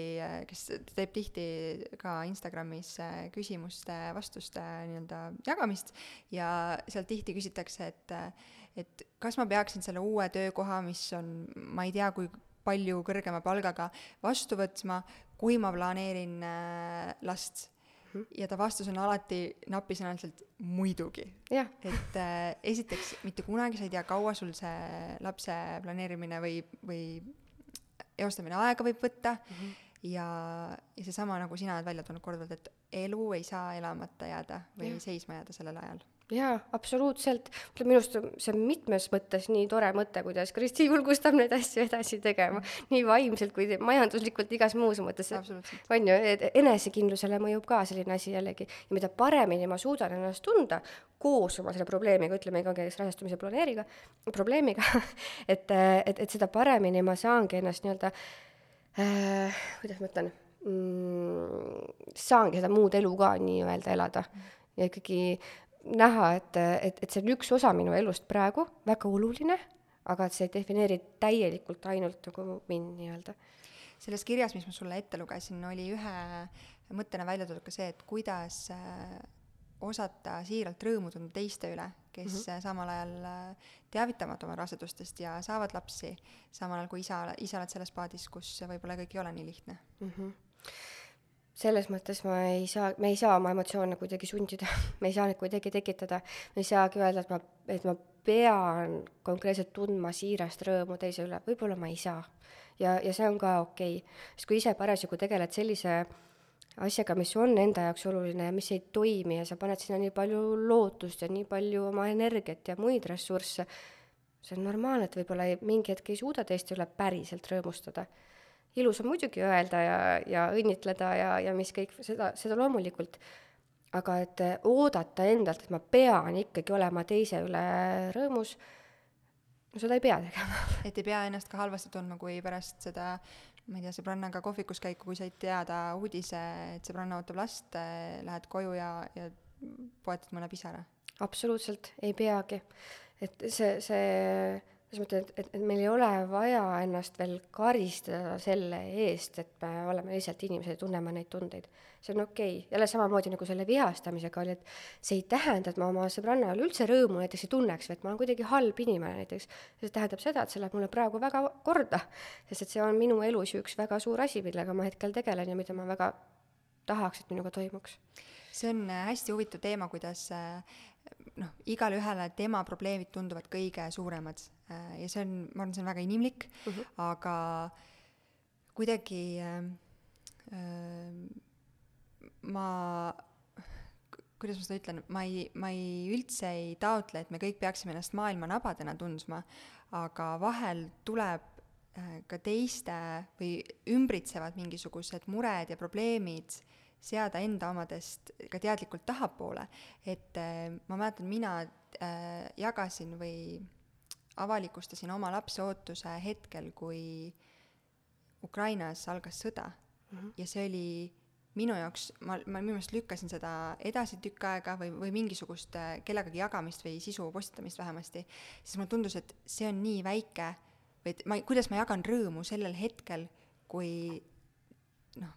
kes teeb tihti ka Instagramis äh, küsimuste-vastuste nii-öelda jagamist ja seal tihti küsitakse, et et kas ma peaksin selle uue töökoha, mis on, ma ei tea, kui palju kõrgema palgaga, vastu võtma, kui ma planeerin äh, last mhm. ja ta vastus on alati napisõnaliselt muidugi. et äh, esiteks mitte kunagi sa ei tea, kaua sul see lapse planeerimine või, või eostamine aega võib võtta mm -hmm. ja, ja seesama, nagu sina oled välja toonud korduvalt, et elu ei saa elamata jääda või ja. seisma jääda sellel ajal jaa, absoluutselt. minu arust see on mitmes mõttes nii tore mõte, kuidas Kristi julgustab neid asju edasi tegema, nii vaimselt kui majanduslikult, igas muus mõttes. on ju, et enesekindlusele mõjub ka selline asi jällegi. ja mida paremini ma suudan ennast tunda koos oma selle probleemiga, ütleme ikkagi rasestumise planeeriga, probleemiga et, et, et seda paremini ma saangi ennast nii-öelda äh,, kuidas ma ütlen mm,, saangi seda muud elu ka nii-öelda elada ja ikkagi näha, et, et, et see on üks osa minu elust praegu, väga oluline, aga et see ei defineeri täielikult ainult nagu mind nii-öelda. selles kirjas, mis ma sulle ette lugesin, oli ühe mõttena välja toodud ka see, et kuidas äh, osata siiralt rõõmu tunda teiste üle, kes mm -hmm. samal ajal äh, teavitavad oma rasedustest ja saavad lapsi, samal ajal kui isa, ise oled selles paadis, kus võib-olla kõik ei ole nii lihtne mm. -hmm selles mõttes ma ei saa, me ei saa oma emotsioone kuidagi sundida, me ei saa neid kuidagi tekitada, me ei saagi öelda, et ma, et ma pean konkreetselt tundma siirast rõõmu teise üle, võib-olla ma ei saa. ja, ja see on ka okei okay., sest kui ise parasjagu tegeled sellise asjaga, mis on enda jaoks oluline ja mis ei toimi ja sa paned sinna nii palju lootust ja nii palju oma energiat ja muid ressursse, see on normaalne, et võib-olla mingi hetk ei suuda teiste üle päriselt rõõmustada ilus on muidugi öelda ja, ja õnnitleda ja, ja mis kõik, seda, seda loomulikult, aga et oodata endalt, et ma pean ikkagi olema teise üle rõõmus, no seda ei pea tegema. et ei pea ennast ka halvasti tundma, kui pärast seda ma ei tea, sõbrannaga kohvikus käiku, kui said teada uudise, et sõbranna ootab last, lähed koju ja, ja poetad mõne pisara? absoluutselt, ei peagi. et see, see selles mõttes, et, et, et meil ei ole vaja ennast veel karistada selle eest, et me oleme lihtsalt inimesed ja tunneme neid tundeid. see on okei okay., jälle samamoodi nagu selle vihastamisega oli, et see ei tähenda, et ma oma sõbrannale üldse rõõmu näiteks ei tunneks või et ma olen kuidagi halb inimene näiteks. see tähendab seda, et see läheb mulle praegu väga korda, sest et see on minu elus ju üks väga suur asi, millega ma hetkel tegelen ja mida ma väga tahaks, et minuga toimuks. see on hästi huvitav teema, kuidas äh, noh, igale ühele tema probleemid tunduvad kõige suuremad äh, ja see on, ma arvan, see on väga inimlik uh, mhm. -huh. aga kuidagi äh, äh, ma, kuidas ma seda ütlen, ma ei, ma ei üldse ei taotle, et me kõik peaksime ennast maailma nabadena tundma, aga vahel tuleb äh, ka teiste või ümbritsevad mingisugused mured ja probleemid seada enda omadest ka teadlikult tahapoole. et äh, ma mäletan, mina äh, jagasin või avalikustasin oma lapse ootuse hetkel, kui Ukrainas algas sõda mm. -hmm. ja see oli minu jaoks, ma, ma minu meelest lükkasin seda edasi tükk aega või, või mingisugust äh, kellegagi jagamist või sisu postitamist vähemasti, siis mulle tundus, et see on nii väike või et ma, kuidas ma jagan rõõmu sellel hetkel, kui noh,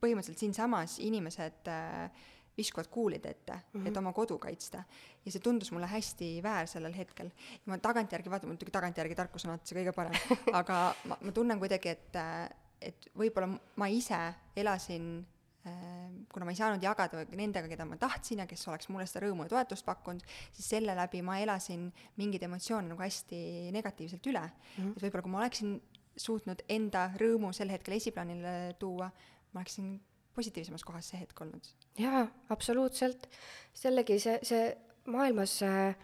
põhimõtteliselt siinsamas inimesed äh, viskuvad kuulide ette mm, -hmm. et mhm. oma kodu kaitsta. ja see tundus mulle hästi väär sellel hetkel. ma tagantjärgi vaatan, muidugi tagantjärgi tarkus on alati see kõige parem, aga ma, ma tunnen kuidagi, et, äh, et võib-olla ma ise elasin äh, kuna ma ei saanud jagada nendega, keda ma tahtsin ja kes oleks mulle seda rõõmu ja toetust pakkunud, siis selle läbi ma elasin mingeid emotsioone nagu hästi negatiivselt üle mm. -hmm. et võib-olla kui ma oleksin suutnud enda rõõmu sel hetkel esiplaanile tuua, ma oleksin positiivsemas kohas see hetk olnud. jaa, absoluutselt. jällegi see, see maailmas äh,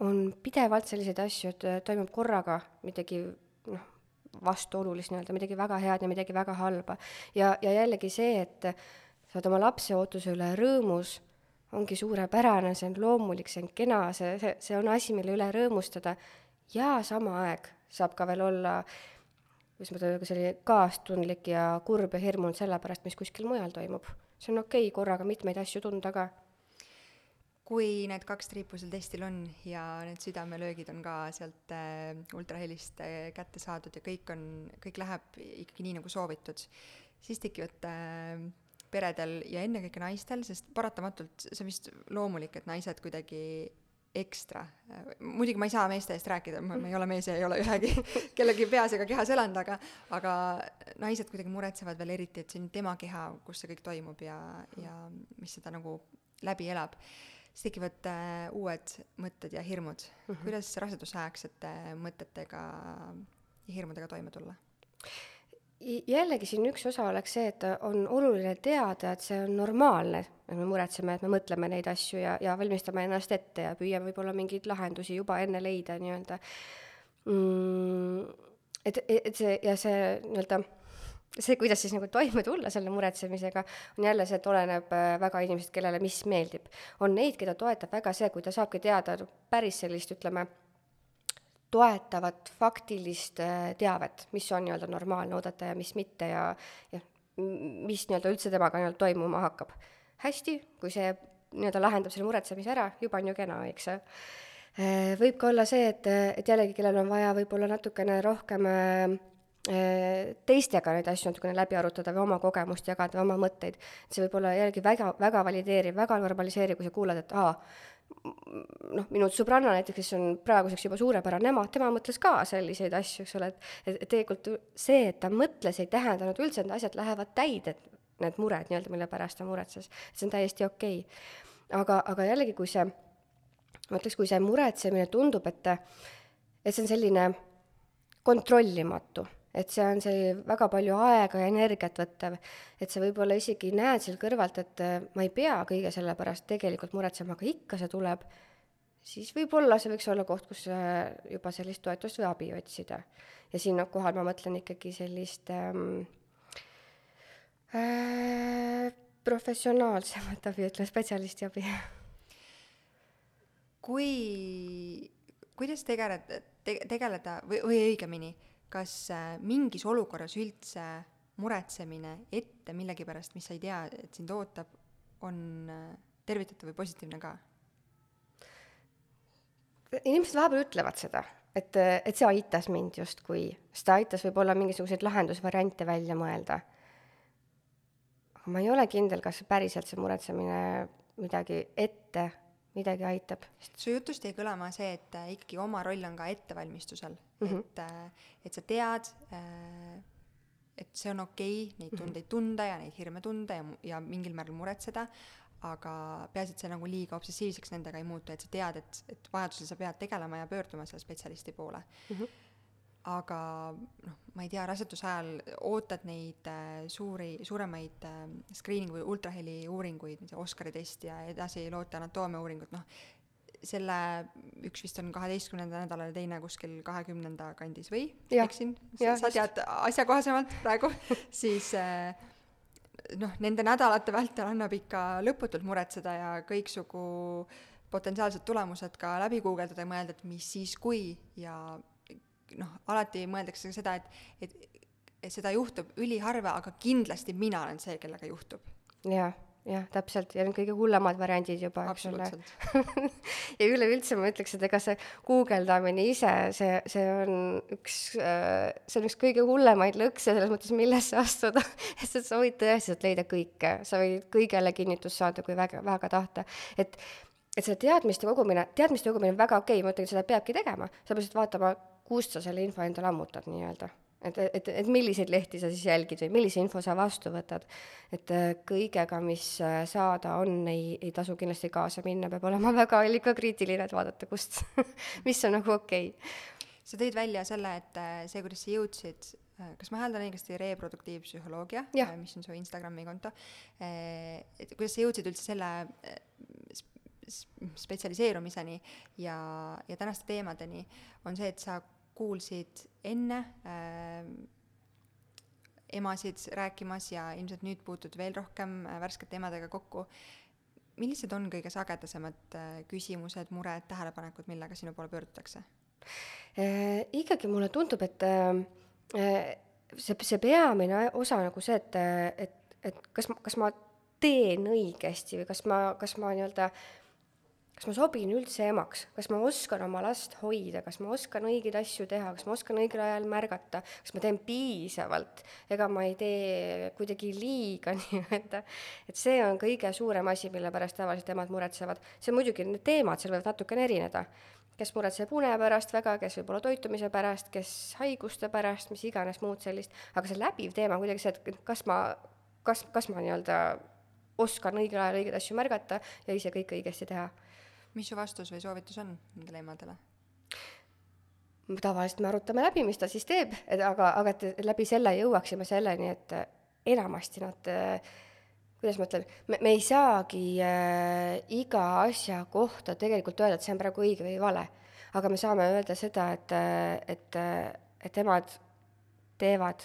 on pidevalt selliseid asju, et äh, toimub korraga midagi noh, vastuolulist nii-öelda, midagi väga head ja midagi väga halba. ja, ja jällegi see, et sa oled oma lapse ootuse üle rõõmus, ongi suurepärane, see on loomulik, see on kena, see, see, see on asi, mille üle rõõmustada ja sama aeg saab ka veel olla kuidas ma ütlen, selline kaastundlik ja kurb ja hirmunud selle pärast, mis kuskil mujal toimub. see on okei okay, korraga mitmeid asju tunda ka kui need kaks triipu seal testil on ja need südamelöögid on ka sealt äh, ultrahelist äh, kätte saadud ja kõik on, kõik läheb ikkagi nii, nagu soovitud, siis tekivad äh, peredel ja ennekõike naistel, sest paratamatult see on vist loomulik, et naised kuidagi ekstra, muidugi ma ei saa meeste eest rääkida, ma, ei ole mees ja ei ole ühegi kellegi peas ega kehas elanud, aga aga naised kuidagi muretsevad veel eriti, et see on tema keha, kus see kõik toimub ja, ja mis seda nagu läbi elab siis tekivad äh, uued mõtted ja hirmud mm. -hmm. kuidas rasedusaegsete mõtetega ja hirmudega toime tulla? Jällegi siin üks osa oleks see, et on oluline teada, et see on normaalne, et me muretseme, et me mõtleme neid asju ja, ja valmistame ennast ette ja püüame võib-olla mingeid lahendusi juba enne leida nii-öelda mm,. et, et see ja see nii-öelda see, kuidas siis nagu toime tulla selle muretsemisega, on jälle see, et oleneb äh, väga inimesest, kellele mis meeldib. on neid, keda toetab väga see, kui ta saabki teada päris sellist, ütleme, toetavat faktilist äh, teavet, mis on nii-öelda normaalne oodata ja mis mitte ja, ja mis nii-öelda üldse temaga nii-öelda toimuma hakkab. hästi, kui see nii-öelda lahendab selle muretsemise ära, juba on ju kena, eks äh, võib ka olla see, et, et jällegi, kellel on vaja võib-olla natukene rohkem äh, teistega neid asju natukene läbi arutada või oma kogemust jagada oma mõtteid. see võib olla jällegi väga, väga valideeriv, väga normaliseeriv, kui sa kuulad, et aa, noh, minu sõbranna näiteks, kes on praeguseks juba suurepärane ema, tema mõtles ka selliseid asju, eks ole, et, et tegelikult see, et ta mõtles, ei tähendanud üldse, et need asjad lähevad täide, need mured nii-öelda, mille pärast ta muretses, see on täiesti okei. Okay.. aga, aga jällegi, kui see, ma ütleks, kui see muretsemine tundub, et, et see on selline kontrollimatu et see on see väga palju aega ja energiat võttev, et sa võib-olla isegi näed seal kõrvalt, et äh, ma ei pea kõige selle pärast tegelikult muretsema, aga ikka see tuleb, siis võib-olla see võiks olla koht, kus äh, juba sellist toetust või abi otsida. ja siinkohal ma mõtlen ikkagi sellist ähm, äh, professionaalsemat abi, ütleme spetsialisti abi. kui, kuidas tegeleda te,, tegeleda või, või õigemini kas äh, mingis olukorras üldse muretsemine ette millegipärast, mis sa ei tea, et sind ootab, on äh, tervitatav või positiivne ka? inimesed vahepeal ütlevad seda, et, et see aitas mind justkui, sest ta aitas võib-olla mingisuguseid lahendusvariante välja mõelda. aga ma ei ole kindel, kas päriselt see muretsemine midagi ette midagi aitab. su jutust jäi kõlama see, et äh, ikkagi oma roll on ka ettevalmistusel mm, -hmm. et, äh, et sa tead, äh, et see on okei okay, neid mhm. tundeid tunda ja neid hirme tunda ja, ja mingil määral muretseda, aga peaasi, et sa nagu liiga obsessiivseks nendega ei muutu, et sa tead, et, et vajadusel sa pead tegelema ja pöörduma selle spetsialisti poole mm. -hmm aga noh, ma ei tea, raseduse ajal ootad neid äh, suuri, suuremaid äh, screening või ultraheli uuringuid, Oscari testi ja edasi loote anatoomia uuringut, noh, selle üks vist on kaheteistkümnenda nädalal ja teine kuskil kahekümnenda kandis või eksin, sa tead asjakohasemalt praegu. Siis äh, noh, nende nädalate vältel annab ikka lõputult muretseda ja kõiksugu potentsiaalsed tulemused ka läbi guugeldada ja mõelda, et mis siis, kui ja noh, alati mõeldakse seda, et, et, et seda juhtub üliharva, aga kindlasti mina olen see, kellega juhtub. jah, jah, täpselt, ja need kõige hullemad variandid juba, eks ole. ja üleüldse ma ütleks, et ega see guugeldamine ise, see, see on üks, see on üks kõige hullemaid lõkse selles mõttes, millesse astuda sest sa võid tõesti leida kõike, sa võid kõigele kinnitust saada, kui väga, väga tahta. et et see teadmiste kogumine, teadmiste kogumine on väga okei okay,, ma ütlen, et seda peabki tegema, sa pead lihtsalt vaatama, kust sa selle info endale ammutad nii-öelda. et, et, et milliseid lehti sa siis jälgid või millise info sa vastu võtad. et äh, kõigega, mis äh, saada on, ei, ei tasu kindlasti kaasa minna, peab olema väga allikakriitiline, et vaadata, kust mis on nagu okei okay. sa tõid välja selle, et äh, see, kuidas sa jõudsid kas ma hääldan õigesti reproduktiivpsühholoogia, mis on su Instagrami konto, et kuidas sa jõudsid üldse selle spetsialiseerumiseni ja, ja tänaste teemadeni, on see, et sa kuulsid enne äh, emasid rääkimas ja ilmselt nüüd puutud veel rohkem äh, värskete emadega kokku, millised on kõige sagedasemad äh, küsimused, mured, tähelepanekud, millega sinu poole pöördutakse äh,? ikkagi mulle tundub, et see, see peamine osa nagu see, et, et, et kas ma, kas ma teen õigesti või kas ma, kas ma nii-öelda kas ma sobin üldse emaks, kas ma oskan oma last hoida, kas ma oskan õigeid asju teha, kas ma oskan õigel ajal märgata, kas ma teen piisavalt, ega ma ei tee kuidagi liiga nii-öelda. et see on kõige suurem asi, mille pärast tavaliselt emad muretsevad. see muidugi, need teemad seal võivad natukene erineda. kes muretseb une pärast väga, kes võib-olla toitumise pärast, kes haiguste pärast, mis iganes muud sellist, aga see läbiv teema on kuidagi see, et kas ma, kas, kas ma nii-öelda oskan õigel ajal õigeid asju märgata ja ise kõike õigesti teha mis su vastus või soovitus on nendele emadele? tavaliselt me arutame läbi, mis ta siis teeb, et aga, aga et läbi selle jõuaksime selleni, et enamasti nad kuidas ma ütlen, me, me ei saagi äh, iga asja kohta tegelikult öelda, et see on praegu õige või vale. aga me saame öelda seda, et, et, et emad teevad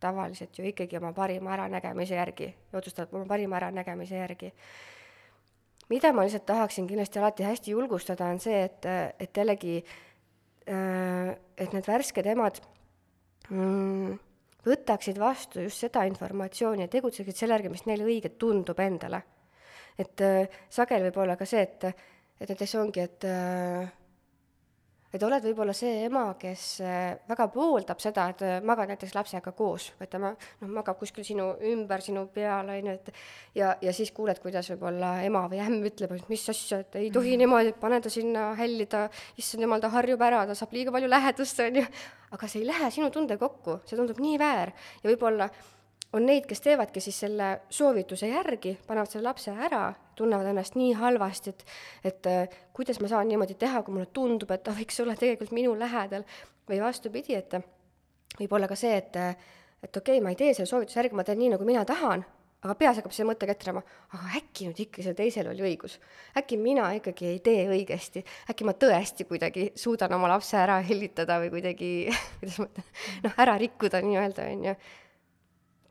tavaliselt ju ikkagi oma parima äranägemise järgi ja otsustavad oma parima äranägemise järgi mida ma lihtsalt tahaksin kindlasti alati hästi julgustada, on see, et, et jällegi, äh, et need värsked emad mm, võtaksid vastu just seda informatsiooni ja tegutseksid selle järgi, mis neile õige tundub endale. et äh, sageli võib olla ka see, et, et näiteks ongi, et äh, et oled võib-olla see ema, kes äh, väga pooldab seda, et äh, magad näiteks lapsega koos, et ta ma-, noh, magab kuskil sinu ümber, sinu peal, on ju, et ja, ja siis kuuled, kuidas võib-olla ema või ämm ütleb, et mis asja, et ei tohi -hmm. niimoodi, pane ta sinna hälli, ta, issand jumal, ta harjub ära, ta saab liiga palju lähedust, on ju. aga see ei lähe sinu tunde kokku, see tundub nii väär ja võib-olla on neid, kes teevadki siis selle soovituse järgi, panevad selle lapse ära, tunnevad ennast nii halvasti, et et äh, kuidas ma saan niimoodi teha, kui mulle tundub, et ta võiks olla tegelikult minu lähedal, või vastupidi, et võib olla ka see, et et okei okay,, ma ei tee selle soovituse järgi, ma teen nii, nagu mina tahan, aga peas hakkab see mõte ketrama, aga äkki nüüd ikka sellel teisel oli õigus. äkki mina ikkagi ei tee õigesti, äkki ma tõesti kuidagi suudan oma lapse ära hellitada või kuidagi, kuidas ma ütlen, noh, ära rikkuda nii-öelda, on ju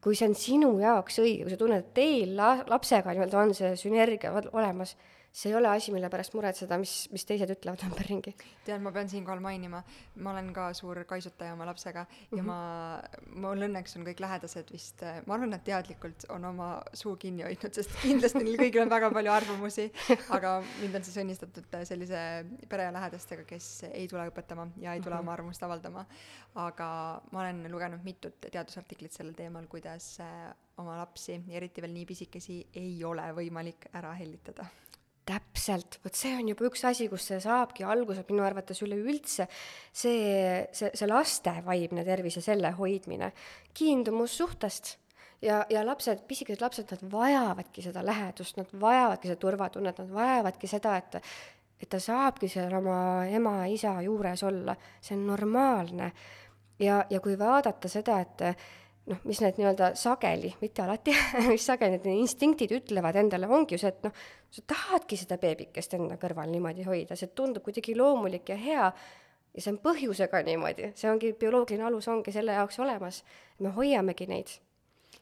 kui see on sinu jaoks õige, kui sa tunned, et teil la-, lapsega nii-öelda on see sünergia olemas, see ei ole asi, mille pärast muretseda, mis, mis teised ütlevad ümberringi. tead, ma pean siinkohal mainima, ma olen ka suur kaisutaja oma lapsega ja mm -hmm. ma, mul õnneks on kõik lähedased vist, ma arvan, nad teadlikult on oma suu kinni hoidnud, sest kindlasti neil kõigil on väga palju arvamusi, aga mind on siis õnnistatud sellise pere ja lähedastega, kes ei tule õpetama ja ei tule mm -hmm. oma arvamust avaldama. aga ma olen lugenud mitut teadusartiklit sellel teemal, kuidas oma lapsi, eriti veel nii pisikesi, ei ole võimalik ära hellitada täpselt, vot see on juba üks asi, kus see saabki alguse minu arvates üleüldse, see, see, see laste vaimne tervis ja selle hoidmine, kiindumus suhtest. Ja, ja lapsed, pisikesed lapsed, nad vajavadki seda lähedust, nad vajavadki seda turvatunnet, nad vajavadki seda, et et ta saabki seal oma ema ja isa juures olla, see on normaalne. ja, ja kui vaadata seda, et noh, mis need nii-öelda sageli, mitte alati mis sageli need instinktid ütlevad endale, ongi ju see, et noh, sa tahadki seda beebikest enda kõrval niimoodi hoida, see tundub kuidagi loomulik ja hea ja see on põhjusega niimoodi, see ongi, bioloogiline alus ongi selle jaoks olemas, me hoiamegi neid.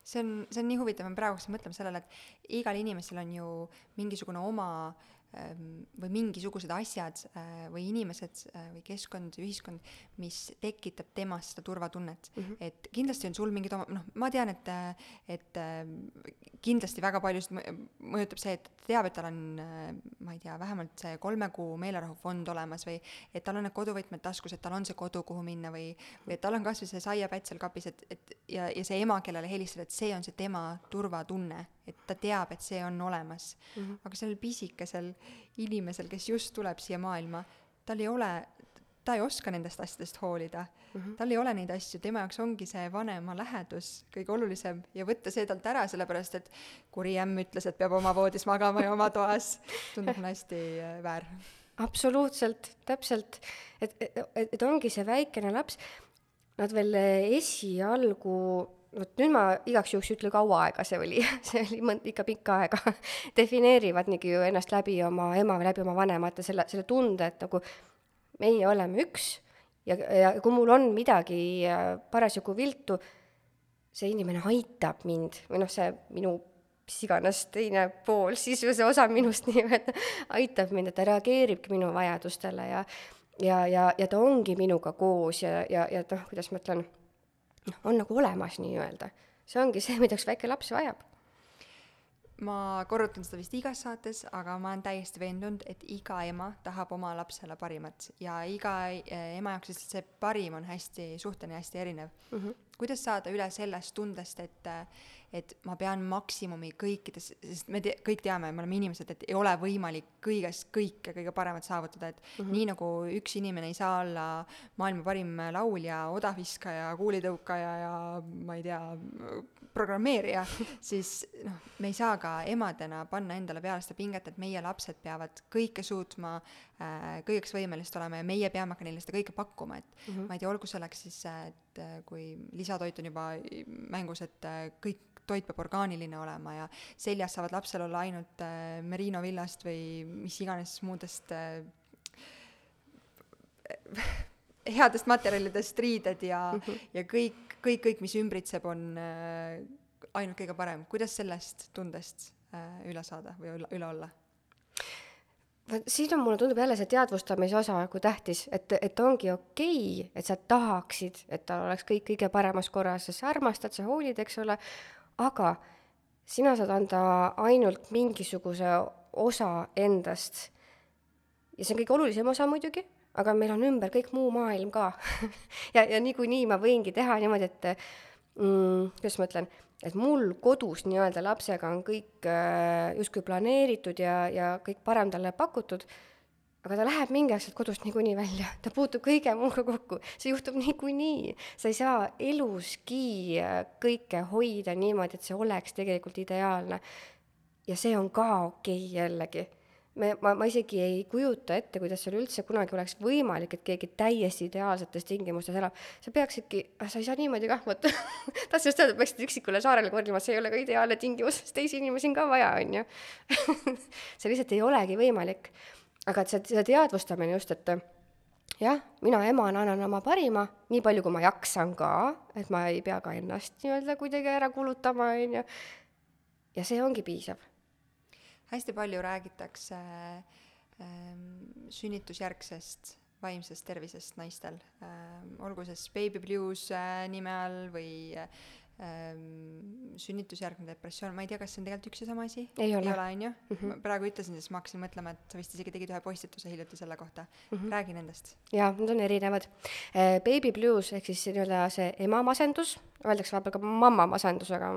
See on, see on nii huvitav, me praegu mõtleme sellele, et igal inimesel on ju mingisugune oma äh, või mingisugused asjad äh, või inimesed äh, või keskkond, ühiskond, mis tekitab temas seda turvatunnet mm. -hmm. et kindlasti on sul mingid oma, noh, ma tean, et, et ähm, kindlasti väga paljusid mõjutab see, et teab, et tal on, ma ei tea, vähemalt see kolme kuu meelerahufond olemas või et tal on need koduvõtmed taskus, et tal on see kodu, kuhu minna või, või et tal on kasvõi see saiapätt seal kapis, et, et ja, ja see ema, kellele helistada, et see on see tema turvatunne et ta teab, et see on olemas mm. -hmm. aga sellel pisikesel inimesel, kes just tuleb siia maailma, tal ei ole, ta ei oska nendest asjadest hoolida mm. -hmm. tal ei ole neid asju, tema jaoks ongi see vanema lähedus kõige olulisem ja võtta see talt ära, sellepärast et kuri ämm ütles, et peab oma voodis magama ja oma toas, tundub mulle hästi äh, väär. absoluutselt, täpselt, et, et, et ongi see väikene laps, nad veel esialgu vot nüüd ma igaks juhuks ei ütle, kaua aega see oli. See oli mõnd-, ikka pikka aega. Defineerivad niigi ju ennast läbi oma ema või läbi oma vanemate selle, selle tunde, et nagu meie oleme üks ja, ja kui mul on midagi äh, parasjagu viltu, see inimene aitab mind või noh, see minu mis iganes teine pool, siis see osa minust nii-öelda aitab mind, et ta reageeribki minu vajadustele ja ja, ja, ja ta ongi minuga koos ja, ja, ja noh, kuidas ma ütlen, noh, on nagu olemas nii-öelda. see ongi see, mida üks väike laps vajab ma korrutan seda vist igas saates, aga ma olen täiesti veendunud, et iga ema tahab oma lapsele parimat ja iga eh, ema jaoks lihtsalt see parim on hästi suhteline, hästi erinev mm. -hmm. kuidas saada üle sellest tundest, et, et ma pean maksimumi kõikides, sest me te, kõik teame, me oleme inimesed, et ei ole võimalik kõiges kõike kõige paremat saavutada, et mm -hmm. nii nagu üks inimene ei saa olla maailma parim laulja, odaviskaja, kuulitõukaja ja ma ei tea, programmeerija, siis noh, me ei saa ka emadena panna endale peale seda pinget, et meie lapsed peavad kõike suutma kõigeks võimelised olema ja meie peame ka neile seda kõike pakkuma, et mm -hmm. ma ei tea, olgu selleks siis, et äh, kui lisatoit on juba mängus, et äh, kõik toit peab orgaaniline olema ja seljas saavad lapsel olla ainult äh, merino villast või mis iganes muudest äh, headest materjalidest riided ja mm, -hmm. ja kõik kõik, kõik, mis ümbritseb, on äh, ainult kõige parem. kuidas sellest tundest äh, üle saada või üle, üle olla? Vot siin on, mulle tundub jälle see teadvustamise osa nagu tähtis, et, et ongi okei okay,, et sa tahaksid, et tal oleks kõik kõige paremas korras, sa armastad, sa hoolid, eks ole, aga sina saad anda ainult mingisuguse osa endast. ja see on kõige olulisem osa muidugi aga meil on ümber kõik muu maailm ka. Ja, ja niikuinii ma võingi teha niimoodi, et mm, kuidas ma ütlen, et mul kodus nii-öelda lapsega on kõik äh, justkui planeeritud ja, ja kõik parem talle pakutud, aga ta läheb mingi sealt kodust niikuinii välja, ta puutub kõige muuga kokku, see juhtub niikuinii. sa ei saa eluski äh, kõike hoida niimoodi, et see oleks tegelikult ideaalne. ja see on ka okei okay jällegi me, ma, ma isegi ei kujuta ette, kuidas seal üldse kunagi oleks võimalik, et keegi täiesti ideaalsetes tingimustes elab. sa peaksidki, ah, sa ei saa niimoodi kah, vot tahtsin just öelda, et peaksid üksikule saarele kolima, see ei ole ka ideaalne tingimus, sest teisi inimesi on ka vaja, on ju. see lihtsalt ei olegi võimalik. aga et see, see teadvustamine just, et jah, mina emana annan oma parima, nii palju, kui ma jaksan ka, et ma ei pea ka ennast nii-öelda kuidagi ära kulutama, on ju. ja see ongi piisav hästi palju räägitakse ähm, sünnitusjärgsest vaimsest tervisest naistel. Ähm,, olgu siis baby blues äh, nime all või ähm, sünnitusjärgne depressioon, ma ei tea, kas see on tegelikult üks ja sama asi? ei ole, on ju mm? -hmm. praegu ütlesin, siis ma hakkasin mõtlema, et sa vist isegi tegid ühe postituse hiljuti selle kohta mm. -hmm. räägi nendest. jaa, need on erinevad äh,. Baby blues ehk siis nii-öelda see emamasendus, öeldakse vahepeal ka mammamasendus, aga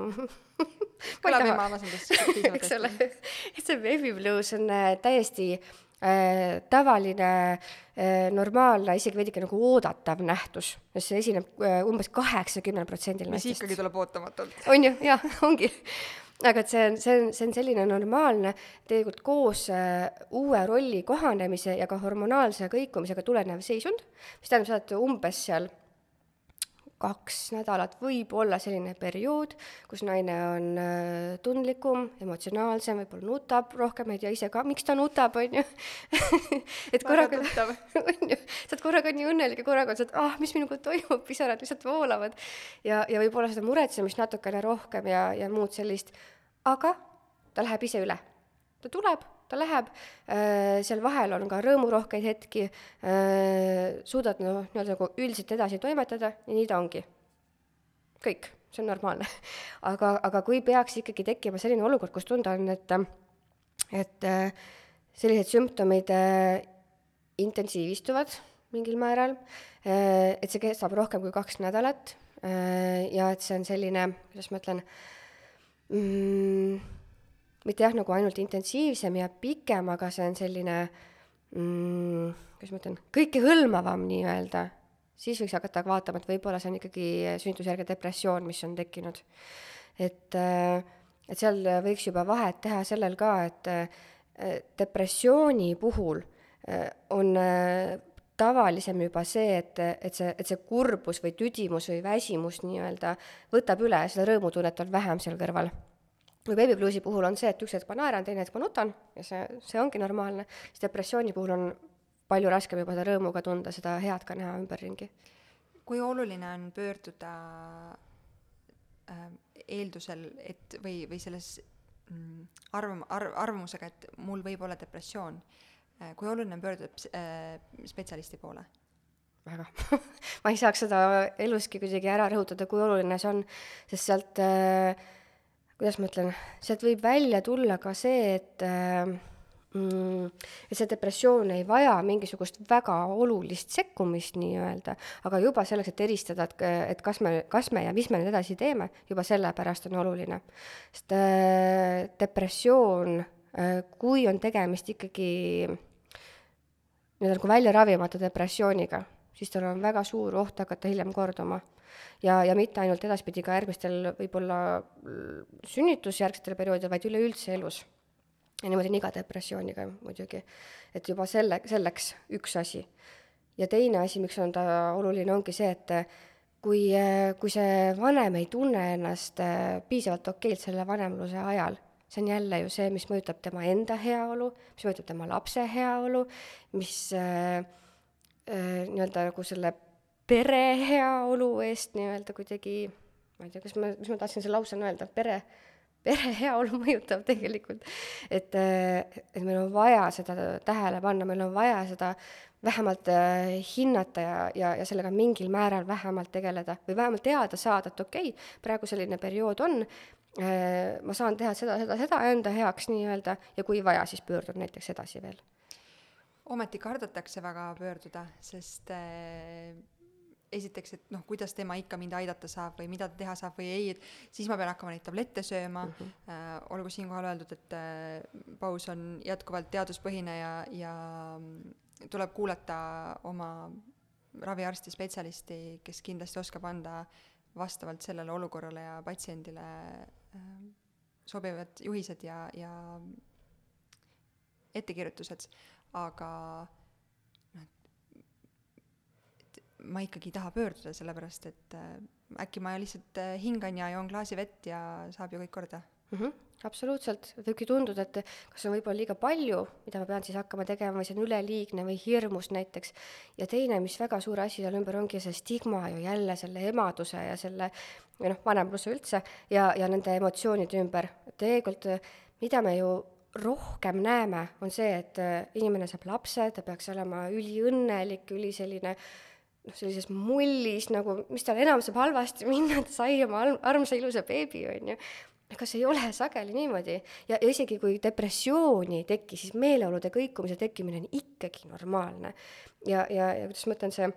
kõlab ema masendus eks ole, et see baby blues on äh, täiesti äh, tavaline äh,, normaalne, isegi veidike nagu oodatav nähtus, mis esineb äh, umbes kaheksakümnel protsendil naistest. mis ikkagi tuleb ootamatult. on ju, jah, ongi aga et see on, see on, see on selline normaalne, tegelikult koos äh, uue rolli kohanemise ja ka hormonaalse kõikumisega tulenev seisund, mis tähendab seda, et umbes seal kaks nädalat võib olla selline periood, kus naine on äh, tundlikum, emotsionaalsem, võib-olla nutab rohkem, ei tea ise ka, miks ta nutab, on ju et korraga, on ju, sa oled korraga nii õnnelik ja korraga on see, et ah, mis minuga toimub, pisarad lihtsalt voolavad. ja, ja võib-olla seda muretsemist natukene rohkem ja, ja muud sellist, aga ta läheb ise üle. ta tuleb ta läheb, äh, seal vahel on ka rõõmurohkeid hetki, äh, suudad noh, nii-öelda nagu üldiselt edasi toimetada ja nii ta ongi. kõik, see on normaalne. aga, aga kui peaks ikkagi tekkima selline olukord, kus tunda on, et, et äh, sellised sümptomid intensiivistuvad mingil määral, et see kestab rohkem kui kaks nädalat ja et see on selline, kuidas ma ütlen mm,, mitte jah, nagu ainult intensiivsem ja pikem, aga see on selline mm, kuidas ma ütlen, kõikehõlmavam nii-öelda, siis võiks hakata vaatama, et võib-olla see on ikkagi sünnitusjärgne depressioon, mis on tekkinud. et, äh, et seal võiks juba vahet teha sellel ka, et äh, depressiooni puhul äh, on tavalisem juba see, et, et see, et see kurbus või tüdimus või väsimus nii-öelda võtab üle, seda rõõmutunnet on vähem seal kõrval bluesi puhul on see, et üks hetk ma naeran, teine hetk ma nutan ja see, see ongi normaalne, siis depressiooni puhul on palju raskem juba seda rõõmu ka tunda, seda head ka näha ümberringi. kui oluline on pöörduda äh, eeldusel, et või, või selles mm, arvam-, arv-, arvamusega, et mul võib olla depressioon äh,, kui oluline on pöörduda äh, spetsialisti poole? väga ma ei saaks seda eluski kuidagi ära rõhutada, kui oluline see on, sest sealt äh, kuidas ma ütlen, sealt võib välja tulla ka see, et äh, mm, et see depressioon ei vaja mingisugust väga olulist sekkumist nii-öelda, aga juba selleks, et eristada, et, et kas me, kas me ja mis me nüüd edasi teeme, juba sellepärast on oluline. sest äh, depressioon äh,, kui on tegemist ikkagi nii-öelda nagu välja ravimata depressiooniga, siis tal on väga suur oht hakata hiljem korduma. Ja, ja mitte ainult edaspidi ka järgmistel võib-olla sünnitusjärgsetel perioodidel, vaid üleüldse elus. ja niimoodi on iga depressiooniga muidugi. et juba selle, selleks üks asi. ja teine asi, miks on ta oluline, ongi see, et kui, kui see vanem ei tunne ennast piisavalt okeilt selle vanemluse ajal, see on jälle ju see, mis mõjutab tema enda heaolu, mis mõjutab tema lapse heaolu, mis äh, äh, nii-öelda nagu selle pere heaolu eest nii-öelda kuidagi, ma ei tea, kas ma, mis ma tahtsin selle lausena öelda, pere, pere heaolu mõjutab tegelikult. et, et meil on vaja seda tähele panna, meil on vaja seda vähemalt äh, hinnata ja, ja, ja sellega mingil määral vähemalt tegeleda või vähemalt teada saada, et okei okay,, praegu selline periood on äh,, ma saan teha seda, seda, seda enda heaks nii-öelda ja kui vaja, siis pöördun näiteks edasi veel. ometi kardetakse väga pöörduda, sest äh, esiteks, et noh, kuidas tema ikka mind aidata saab või mida ta teha saab või ei, et siis ma pean hakkama neid tablette sööma mm, -hmm. äh, olgu siinkohal öeldud, et äh, paus on jätkuvalt teaduspõhine ja, ja tuleb kuulata oma raviarsti, spetsialisti, kes kindlasti oskab anda vastavalt sellele olukorrale ja patsiendile äh, sobivad juhised ja, ja ettekirjutused, aga noh, et ma ikkagi ei taha pöörduda, sellepärast et äh, äkki ma lihtsalt äh, hingan ja joon klaasi vett ja saab ju kõik korda mm. -hmm absoluutselt, võibki tunduda, et kas on võib-olla liiga palju, mida ma pean siis hakkama tegema või see on üleliigne või hirmus näiteks. ja teine, mis väga suur asi seal ümber ongi see stigma ju jälle selle emaduse ja selle või noh, vanemluse üldse ja, ja nende emotsioonide ümber. tegelikult mida me ju rohkem näeme, on see, et inimene saab lapse, ta peaks olema üliõnnelik, üli selline noh, sellises mullis nagu, mis tal enam saab halvasti minna, ta sai oma armsa ilusa beebi, on ju ega see ei ole sageli niimoodi ja, ja isegi kui depressiooni ei teki, siis meeleolude kõikumise tekkimine on ikkagi normaalne. ja, ja, ja kuidas ma ütlen, see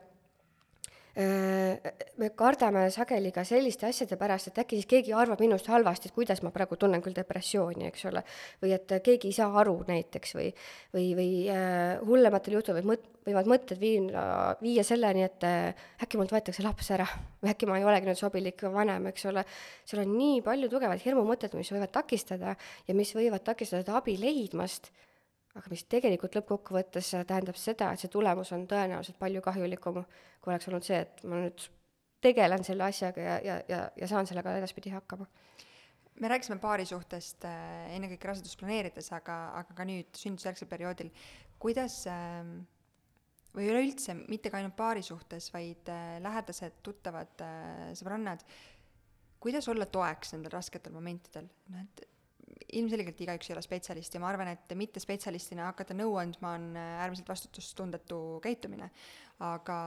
me kardame sageli ka selliste asjade pärast, et äkki siis keegi arvab minust halvasti, et kuidas ma praegu tunnen küll depressiooni, eks ole, või et keegi ei saa aru näiteks või, või, või äh, hullematel juhtudel võivad mõt-, võivad mõtted viina, viia selleni, et äh, äkki mult võetakse laps ära või äkki ma ei olegi nüüd sobilik vanem, eks ole. seal on nii palju tugevaid hirmumõtteid, mis võivad takistada ja mis võivad takistada abi leidmast aga mis tegelikult lõppkokkuvõttes tähendab seda, et see tulemus on tõenäoliselt palju kahjulikum, kui oleks olnud see, et ma nüüd tegelen selle asjaga ja, ja, ja, ja saan sellega edaspidi hakkama. me rääkisime paari suhtest äh, ennekõike rasedust planeerides, aga, aga ka nüüd sünnitusjärgsel perioodil, kuidas äh, või üleüldse mitte ka ainult paari suhtes, vaid äh, lähedased, tuttavad äh,, sõbrannad, kuidas olla toeks nendel rasketel momentidel, noh et ilmselgelt igaüks ei ole spetsialist ja ma arvan, et mittespetsialistina hakata nõu andma on äh, äärmiselt vastutustundetu käitumine. aga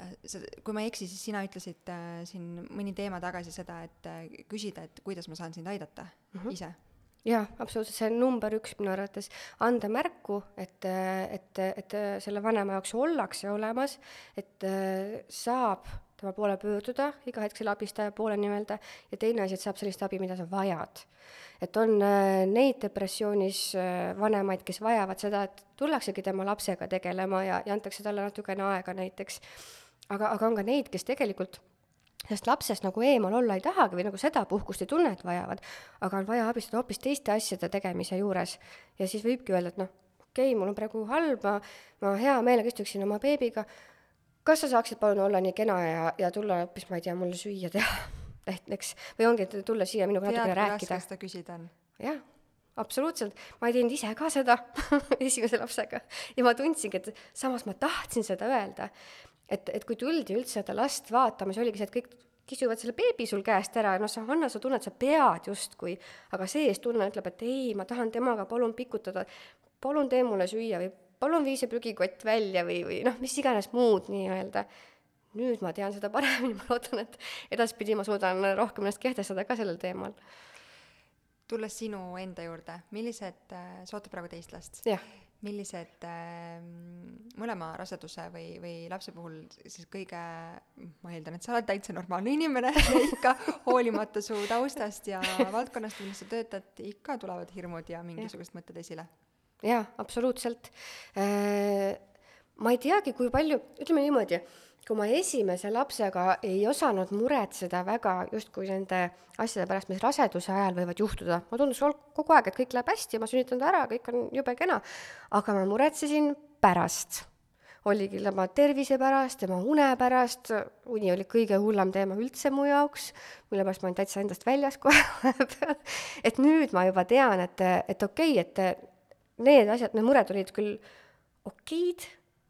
äh, sa, kui ma ei eksi, siis sina ütlesid äh, siin mõni teema tagasi seda, et äh, küsida, et kuidas ma saan sind aidata mm -hmm. ise jaa, absoluutselt, see on number üks minu arvates, anda märku, et, et, et selle vanema jaoks ollakse olemas, et saab tema poole pöörduda, iga hetk selle abistaja poole nii-öelda, ja teine asi, et saab sellist abi, mida sa vajad. et on äh, neid depressioonis äh, vanemaid, kes vajavad seda, et tullaksegi tema lapsega tegelema ja, ja antakse talle natukene aega näiteks, aga, aga on ka neid, kes tegelikult sellest lapsest nagu eemal olla ei tahagi või nagu seda puhkust ei tunne, et vajavad, aga on vaja abistada hoopis teiste asjade tegemise juures. ja siis võibki öelda, et noh, okei okay,, mul on praegu halb, ma, ma hea meelega istuksin oma beebiga, kas sa saaksid palun olla nii kena ja, ja tulla hoopis, ma ei tea, mulle süüa teha? Näiteks, või ongi, et tulla siia minuga natukene rääkida. seda küsida on? jah, absoluutselt, ma ei teinud ise ka seda esimese lapsega. Ja ma tundsingi, et samas ma tahtsin seda öelda. et, et kui tuldi üldse seda last vaatama, siis oligi see, et kõik kisuvad selle beebi sul käest ära. Ja noh, sa, Hanna, sa tunned, sa pead justkui, aga seestunne ütleb, et ei, ma tahan temaga, palun pikutada, palun tee mulle süüa või palun vii see prügikott välja või, või noh, mis iganes muud nii-öelda. nüüd ma tean seda paremini, ma loodan, et edaspidi ma suudan rohkem ennast kehtestada ka sellel teemal. tulles sinu enda juurde, millised, sa ootad praegu teist last? millised äh, mõlema raseduse või, või lapse puhul siis kõige, ma eeldan, et sa oled täitsa normaalne inimene ikka, hoolimata su taustast ja valdkonnast, milles sa töötad, ikka tulevad hirmud ja mingisugused mõtted esile? Jaa, absoluutselt äh,. ma ei teagi, kui palju, ütleme niimoodi kui ma esimese lapsega ei osanud muretseda väga justkui nende asjade pärast, mis raseduse ajal võivad juhtuda, mulle tundus kogu aeg, et kõik läheb hästi, ma sünnitan ta ära, kõik on jube kena, aga ma muretsesin pärast. oligi tema tervise pärast, tema une pärast, uni oli kõige hullem teema üldse mu jaoks, mille pärast ma olin täitsa endast väljas kohe vahepeal et nüüd ma juba tean, et, et okei okay,, et need asjad, need mured olid küll okeid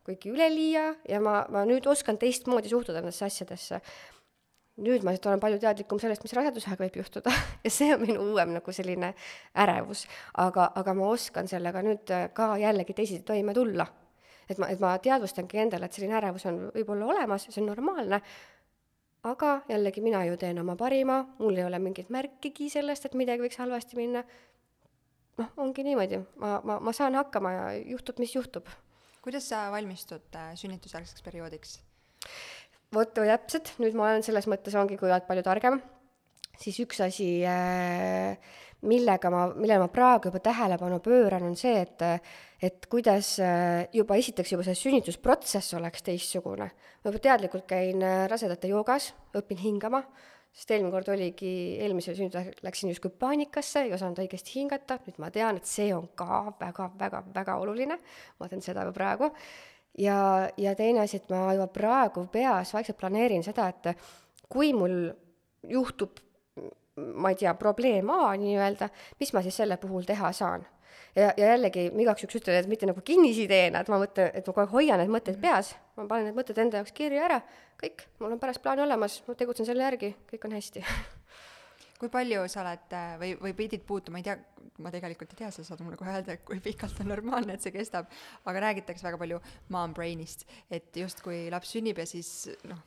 kuigi üleliia ja ma, ma nüüd oskan teistmoodi suhtuda nendesse asjadesse. nüüd ma lihtsalt olen palju teadlikum sellest, mis rasedusega võib juhtuda ja see on minu uuem nagu selline ärevus. aga, aga ma oskan sellega nüüd ka jällegi teisiti toime tulla. et ma, et ma teadvustangi endale, et selline ärevus on võib-olla olemas, see on normaalne, aga jällegi mina ju teen oma parima, mul ei ole mingit märkigi sellest, et midagi võiks halvasti minna, noh, ongi niimoodi, ma, ma, ma saan hakkama ja juhtub, mis juhtub. Kuidas sa valmistud äh, sünnitusjärgseks perioodiks? vot täpselt, nüüd ma olen selles mõttes, ongi, kui oled palju targem, siis üks asi, äh, millega ma, millele ma praegu juba tähelepanu pööran, on see, et et kuidas äh, juba esiteks juba see sünnitusprotsess oleks teistsugune. ma juba teadlikult käin rasedate joogas, õpin hingama sest eelmine kord oligi, eelmisel sünnitusel läksin justkui paanikasse, ei osanud õigesti hingata, nüüd ma tean, et see on ka väga-väga-väga oluline, ma teen seda juba praegu, ja, ja teine asi, et ma juba praegu peas vaikselt planeerin seda, et kui mul juhtub ma ei tea, probleem A nii-öelda, mis ma siis selle puhul teha saan ja, ja jällegi ma igaks juhuks ütlen, et mitte nagu kinnisideena, et ma mõtlen, et ma kogu aeg hoian need mõtted peas, ma panen need mõtted enda jaoks kirja ära, kõik, mul on pärast plaan olemas, ma tegutsen selle järgi, kõik on hästi. Kui palju sa oled äh, või, või pidid puutuma, ei tea, ma tegelikult ei tea, sa saad mulle kohe öelda, kui pikalt on normaalne, et see kestab, aga räägitakse väga palju mom brain'ist, et justkui laps sünnib ja siis noh,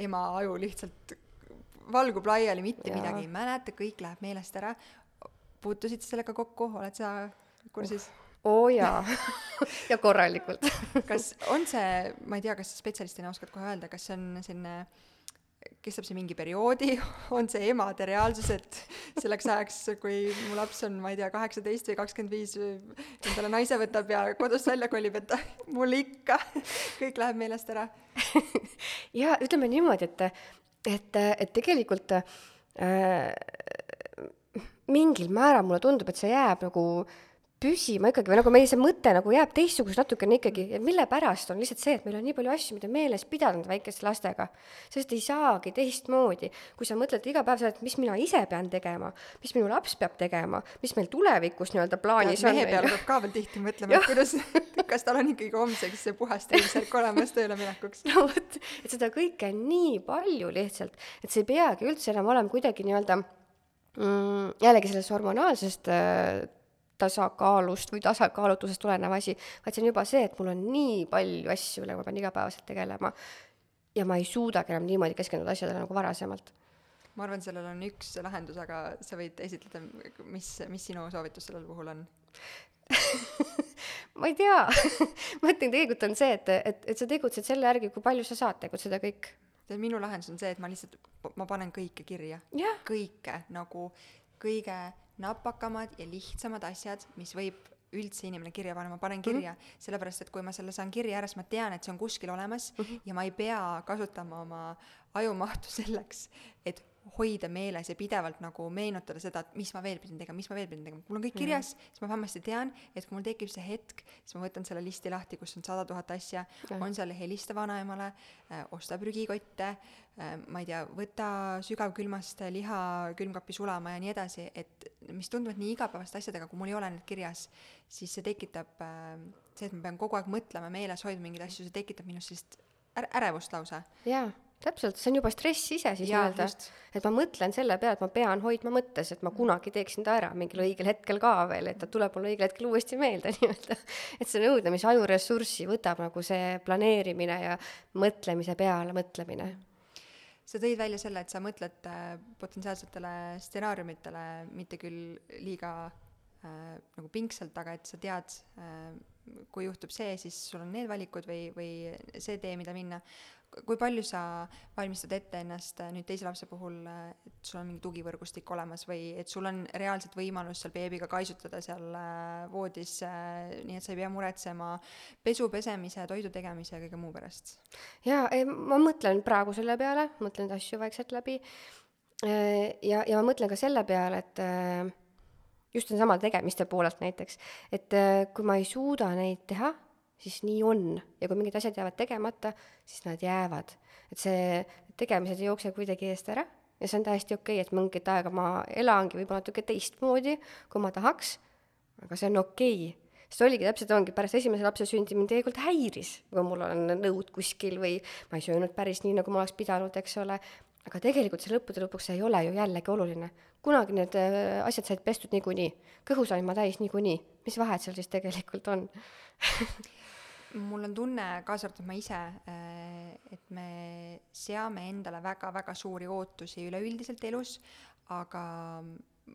ema aju lihtsalt valgub laiali, mitte ja. midagi ei mäleta, kõik läheb meelest ära. puutusid sellega kokku, oled sa kursis? oo oh, jaa. Ja korralikult. Kas on see, ma ei tea, kas spetsialistina oskad kohe öelda, kas see on selline kestab see mingi perioodi, on see emade reaalsus, et selleks ajaks, kui mu laps on, ma ei tea, kaheksateist või kakskümmend viis, endale naise võtab ja kodust välja kolib, et mul ikka kõik läheb meelest ära? Ja ütleme niimoodi, et, et, et tegelikult äh, mingil määral mulle tundub, et see jääb nagu äh, püsima ikkagi või nagu meil see mõte nagu jääb teistsuguseks natukene ikkagi, et mille pärast on lihtsalt see, et meil on nii palju asju, mida meeles pidanud väikeste lastega. sest ei saagi teistmoodi, kui sa mõtled iga päev seda, et mis mina ise pean tegema, mis minu laps peab tegema, mis meil tulevikus nii-öelda plaanis ja, on. mehe peale peab ka veel tihti mõtlema, et kuidas, kas tal on ikkagi homseks see puhas tervisjärk olemas tööle minekuks. no vot, et seda kõike on nii palju lihtsalt, et see ei peagi üldse enam olema kuidagi nii-öelda mm, jällegi sellest hormonaalsest äh, tasakaalust või tasakaalutusest tulenev asi, vaid see on juba see, et mul on nii palju asju, millega ma pean igapäevaselt tegelema ja ma ei suudagi enam niimoodi keskenduda asjadele nagu varasemalt. ma arvan, sellel on üks lahendus, aga sa võid esitleda, mis, mis sinu soovitus sellel puhul on ma ei tea ma ütlen, tegelikult on see, et, et, et sa tegutsed selle järgi, kui palju sa saad tegutseda kõik. tead, minu lahendus on see, et ma lihtsalt, ma panen kõike kirja. kõike nagu kõige napakamad ja lihtsamad asjad, mis võib üldse inimene kirja panna, ma panen mhm. kirja mm, -hmm. sellepärast et kui ma selle saan kirja ära, siis ma tean, et see on kuskil olemas mm -hmm. ja ma ei pea kasutama oma ajumahtu selleks, et hoida meeles ja pidevalt nagu meenutada seda, et mis ma veel pidin tegema, mis ma veel pidin tegema, mul on kõik kirjas mm, siis ma vähemasti tean, et kui mul tekib see hetk, siis ma võtan selle listi lahti, kus on sada tuhat asja. On seal helista vanaemale äh,, osta prügikotte äh,, ma ei tea, võta sügavkülmast liha külmkappi sulama ja nii edasi, et mis tunduvad nii igapäevaste asjadega, kui mul ei ole need kirjas, siis see tekitab äh, see, et ma pean kogu aeg mõtlema, meeles hoidma mingeid asju, see tekitab minus sellist ärevust lausa. jaa täpselt, see on juba stress ise siis nii-öelda, et ma mõtlen selle peale, et ma pean hoidma mõttes, et ma kunagi teeksin ta ära mingil õigel hetkel ka veel, et ta tuleb mulle õigel hetkel uuesti meelde nii-öelda. et see nõudab, mis ajuressurssi võtab nagu see planeerimine ja mõtlemise peale mõtlemine. sa tõid välja selle, et sa mõtled äh, potentsiaalsetele stsenaariumitele, mitte küll liiga äh, nagu pingsalt, aga et sa tead äh,, kui juhtub see, siis sul on need valikud või, või see tee, mida minna kui palju sa valmistad ette ennast äh, nüüd teise lapse puhul, äh, et sul on mingi tugivõrgustik olemas või et sul on reaalselt võimalus seal beebiga kaisutada seal äh, voodis, nii et sa ei pea muretsema pesu, pesemise, toidu tegemise ja kõige muu pärast? jaa, ma mõtlen praegu selle peale, mõtlen asju vaikselt läbi ja, ja ma mõtlen ka selle peale, et just neesama tegemiste poolelt näiteks, et kui ma ei suuda neid teha, siis nii on. Ja kui mingid asjad jäävad tegemata, siis nad jäävad. et see, tegemised ei jookse kuidagi eest ära. Ja see on täiesti okei okay,, et mingit aega ma elangi võib-olla natuke teistmoodi, kui ma tahaks, aga see on okei. Okay sest oligi täpselt ongi, pärast esimese lapse sündi mind tegelikult häiris, kui mul on nõud kuskil või ma ei söönud päris nii, nagu ma oleks pidanud, eks ole, aga tegelikult see lõppude lõpuks ei ole ju jällegi oluline. kunagi need äh, asjad said pestud niikuinii, kõhu sain ma täis niikuinii, mis vahet seal siis tegelikult on mul on tunne, kaasa arvatud ma ise, äh, et me seame endale väga-väga suuri ootusi üleüldiselt elus, aga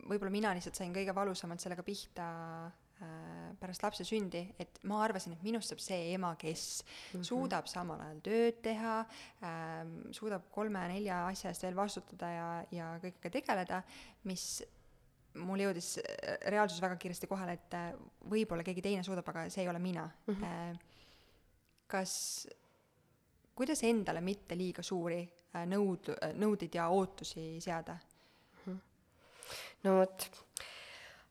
võib-olla mina lihtsalt sain kõige valusamalt sellega pihta äh, pärast lapse sündi, et ma arvasin, et minust saab see ema, kes mm -hmm. suudab samal ajal tööd teha äh,, suudab kolme-nelja asja eest veel vastutada ja, ja kõigega tegeleda, mis mul jõudis äh, reaalsus väga kiiresti kohale, et võib-olla keegi teine suudab, aga see ei ole mina mm. -hmm kas, kuidas endale mitte liiga suuri äh, nõud, nõudeid ja ootusi seada? Mhm. no vot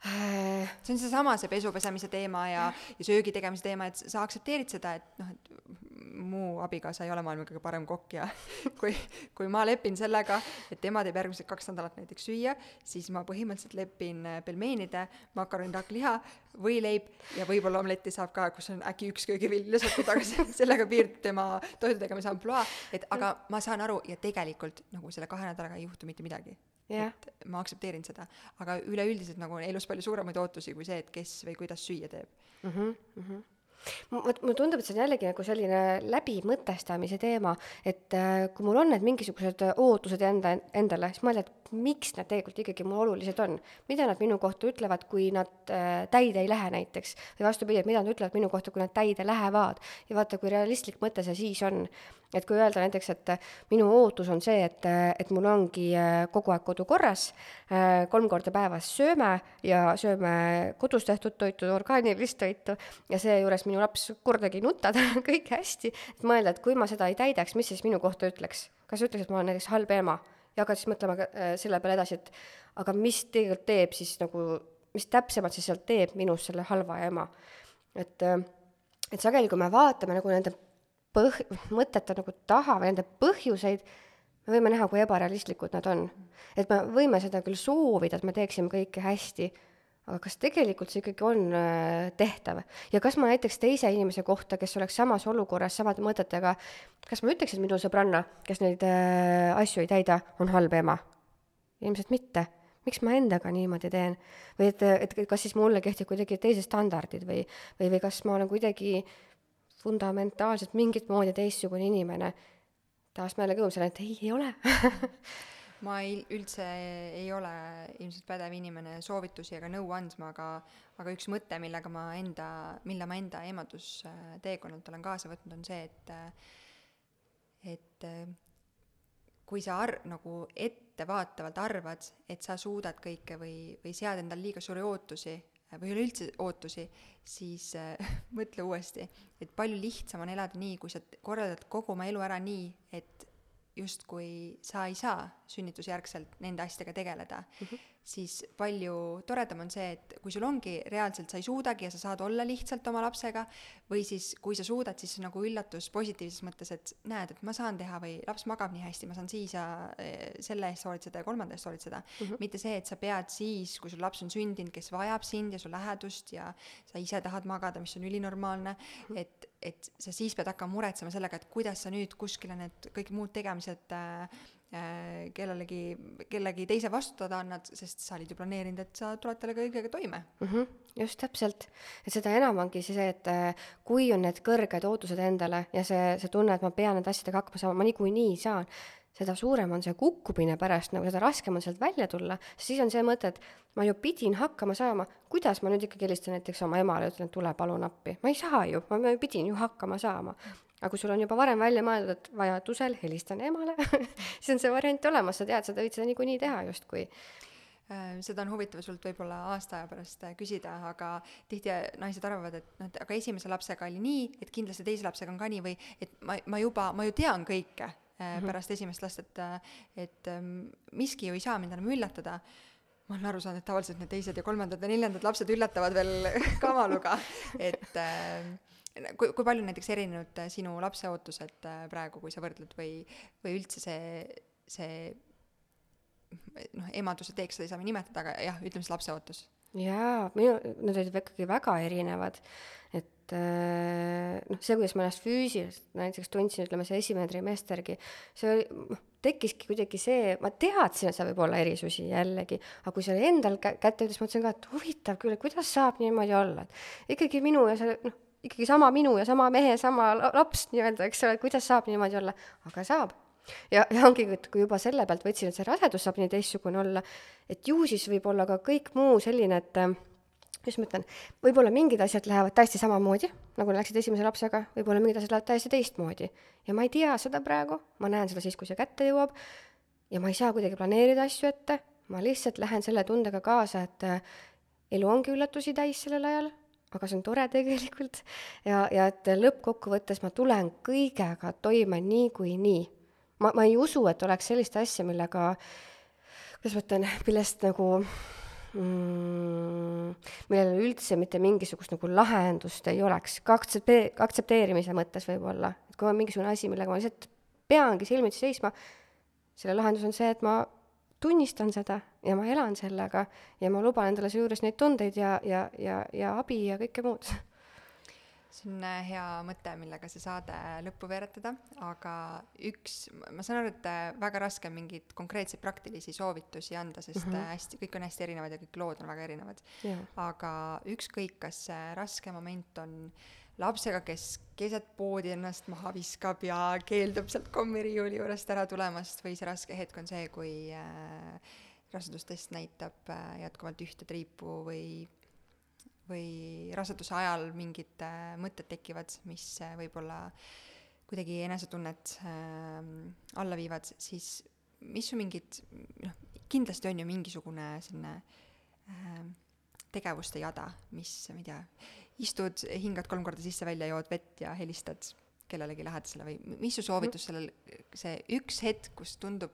see on seesama, see pesu pesemise teema ja, ja söögi tegemise teema, et sa aktsepteerid seda, et noh, et mu abikaasa ei ole maailma kõige parem kokk ja kui, kui ma lepin sellega, et tema teeb järgmised kaks nädalat näiteks süüa, siis ma põhimõtteliselt lepin äh, pelmeenide, makaronid, hakkliha, võileib ja võib-olla omletti saab ka, kus on äkki üks köögivill lisatud, aga sellega piirdub tema toidu tegemise ampluaa, et aga ma saan aru ja tegelikult nagu selle kahe nädalaga ei juhtu mitte midagi yeah.. et ma aktsepteerin seda, aga üleüldiselt nagu on elus palju suuremaid ootusi kui see, et kes või kuidas süüa teeb mm. -hmm, mm -hmm vot mulle tundub, et see on jällegi nagu selline läbimõtestamise teema, et äh, kui mul on need mingisugused ootused enda, endale, siis mõelda, et miks nad tegelikult ikkagi mulle olulised on. mida nad minu kohta ütlevad, kui nad äh, täide ei lähe näiteks, või vastupidi, et mida nad ütlevad minu kohta, kui nad täide lähevad. ja vaata, kui realistlik mõte see siis on. Et kui öelda näiteks, et minu ootus on see, et, et mul ongi äh, kogu aeg kodu korras äh,, kolm korda päevas sööme ja sööme kodus tehtud toitu, orgaanilist toitu ja seejuures minu laps kordagi ei nuta, tal on kõik hästi, et mõelda, et kui ma seda ei täidaks, mis siis minu kohta ütleks? kas ütleks, et ma olen näiteks halb ema? ja hakata siis mõtlema äh, selle peale edasi, et aga mis tegelikult teeb siis nagu, mis täpsemalt siis sealt teeb minust selle halva ema. et, et sageli, kui me vaatame nagu nende põh-, mõtete nagu taha või nende põhjuseid, me võime näha, kui ebarealistlikud nad on. et me võime seda küll soovida, et me teeksime kõike hästi aga kas tegelikult see ikkagi on äh, tehtav ja kas ma näiteks teise inimese kohta, kes oleks samas olukorras samade mõtetega, kas ma ütleks, et minu sõbranna, kes neid äh, asju ei täida, on halb ema? ilmselt mitte. miks ma endaga niimoodi teen? või et, et kas siis mulle kehtib kuidagi teised standardid või, või, või kas ma olen kuidagi fundamentaalselt mingit moodi teistsugune inimene? taas ma jälle kõõmsan, et ei, ei ole ma ei, üldse ei ole ilmselt pädev inimene soovitusi ega nõu andma, aga, aga üks mõte, millega ma enda, mille ma enda eemaldusteekonnalt olen kaasa võtnud, on see, et, et kui sa ar-, nagu ettevaatavalt arvad, et sa suudad kõike või, või sead endale liiga suuri ootusi või üleüldse ootusi, siis äh, mõtle uuesti, et palju lihtsam on elada nii, kui sa korraldad kogu oma elu ära nii, et justkui sa ei saa sünnitusjärgselt nende asjadega tegeleda mm, -hmm. Siis palju toredam on see, et kui sul ongi reaalselt, sa ei suudagi ja sa saad olla lihtsalt oma lapsega, või siis kui sa suudad, siis nagu üllatus positiivses mõttes, et näed, et ma saan teha või laps magab nii hästi, ma saan siis ja eh, selle eest hoolitseda ja kolmanda eest hoolitseda mm. -hmm. mitte see, et sa pead siis, kui sul laps on sündinud, kes vajab sind ja su lähedust ja sa ise tahad magada, mis on ülinormaalne mm, -hmm. et et sa siis pead hakkama muretsema sellega, et kuidas sa nüüd kuskile need kõik muud tegemised äh, äh, kellelegi, kellegi teise vastutada annad, sest sa olid ju planeerinud, et sa tuled talle kõigega toime mm. -hmm, just täpselt, et seda enam ongi see, et äh, kui on need kõrged ootused endale ja see, see tunne, et ma pean nende asjadega hakkama saama, ma niikuinii saan, seda suurem on see kukkumine pärast, nagu seda raskem on sealt välja tulla, siis on see mõte, et ma ju pidin hakkama saama, kuidas ma nüüd ikkagi helistan näiteks oma emale ütlen, et tule palun appi, ma ei saa ju, ma pidin ju hakkama saama. Aga kui sul on juba varem välja mõeldud, et vajadusel helistan emale siis on see variant olemas, sa tead, sa võid seda niikuinii teha justkui äh, seda on huvitav sult võib-olla aasta aja pärast äh, küsida, aga tihti naised arvavad, et noh, et aga esimese lapsega oli nii, et kindlasti teise lapsega on ka nii või et ma, ma juba, ma ju tean kõike mm -hmm. pärast esimest last, et, et ähm, miski ju ei saa mind enam üllatada. ma olen aru saanud, et tavaliselt need teised ja kolmandad ja neljandad lapsed üllatavad veel kamaluga, et ähm, kui, kui palju näiteks erinenud äh, sinu lapse ootused äh, praegu, kui sa võrdled või, või üldse see, see noh, emaduse teeks seda ei saa nimetada, aga jah, ütleme siis lapse ootus. jaa, minu, need olid ikkagi väga erinevad, et äh, noh, see, kuidas ma ennast füüsiliselt näiteks tundsin, ütleme see esimene trimestergi, see oli, noh, tekkiski kuidagi see, ma teadsin, et seal võib olla erisusi jällegi, aga kui see oli endal kä-, kätte jõudis, mõtlesin ka, et huvitav küll, et kuidas saab niimoodi olla, et ikkagi minu ja see, noh, ikkagi sama minu ja sama mehe, sama laps nii-öelda, eks ole, kuidas saab niimoodi olla, aga saab. Ja, ja ongi, et kui juba selle pealt võtsin, et see rasedus saab nii teistsugune olla, et ju siis võib olla ka kõik muu selline, et kuidas ma ütlen, võib-olla mingid asjad lähevad täiesti samamoodi, nagu läksid esimese lapsega, võib-olla mingid asjad lähevad täiesti teistmoodi. ja ma ei tea seda praegu, ma näen seda siis, kui see kätte jõuab, ja ma ei saa kuidagi planeerida asju ette, ma lihtsalt lähen selle tundega kaasa, et äh, elu ongi üllatusi täis sellel ajal, aga see on tore tegelikult, ja, ja et lõppkokkuvõttes ma tulen kõigega toime niikuinii. ma, ma ei usu, et oleks sellist asja, millega, kuidas ma ütlen, millest nagu mm, millel üldse mitte mingisugust nagu lahendust ei oleks, ka aktseptee-, aktsepteerimise mõttes võib-olla, et kui on mingisugune asi, millega ma lihtsalt peangi silmitsi seisma, selle lahendus on see, et ma tunnistan seda ja ma elan sellega ja ma luban endale seejuures neid tundeid ja, ja, ja, ja abi ja kõike muud. See on äh, hea mõte, millega see saade lõppu veeretada, aga üks, ma saan aru, et äh, väga raske on mingeid konkreetseid praktilisi soovitusi anda, sest mm -hmm. hästi, kõik on hästi erinevad ja kõik lood on väga erinevad. Aga ükskõik, kas see raske moment on lapsega, kes keset poodi ennast maha viskab ja keeldub sealt kommiriiuli juurest ära tulemast või see raske hetk on see, kui äh, rasedustest näitab äh, jätkuvalt ühte triipu või või raseduse ajal mingid äh, mõtted tekivad, mis äh, võib-olla kuidagi enesetunnet äh, alla viivad, siis mis su mingid, noh, kindlasti on ju mingisugune selline äh, tegevuste jada, mis, ma ei tea, istud, hingad kolm korda sisse-välja, jood vett ja helistad kellelegi lähedasele või mis su soovitus sellel, see üks hetk, kus tundub,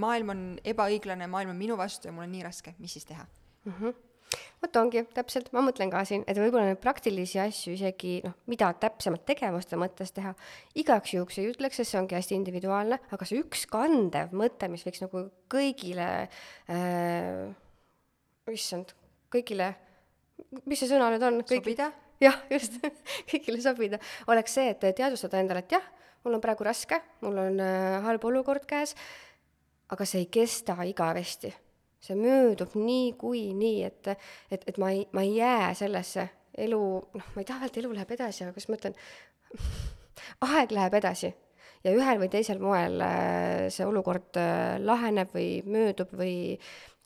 maailm on ebaõiglane, maailm on minu vastu ja mul on nii raske, mis siis teha? Mm? -hmm vot ongi, täpselt, ma mõtlen ka siin, et võib-olla neid praktilisi asju isegi noh, mida täpsemalt tegevuste mõttes teha, igaks juhuks ei ütleks, sest see ongi hästi individuaalne, aga see üks kandev mõte, mis võiks nagu kõigile äh,, issand, kõigile, mis see sõna nüüd on? sobida? jah, just kõigile sobida, oleks see, et teadvustada endale, et jah, mul on praegu raske, mul on äh, halb olukord käes, aga see ei kesta igavesti see möödub niikuinii, et, et, et ma ei, ma ei jää sellesse elu, noh, ma ei taha öelda, elu läheb edasi, aga kuidas ma ütlen, aeg läheb edasi ja ühel või teisel moel äh, see olukord äh, laheneb või möödub või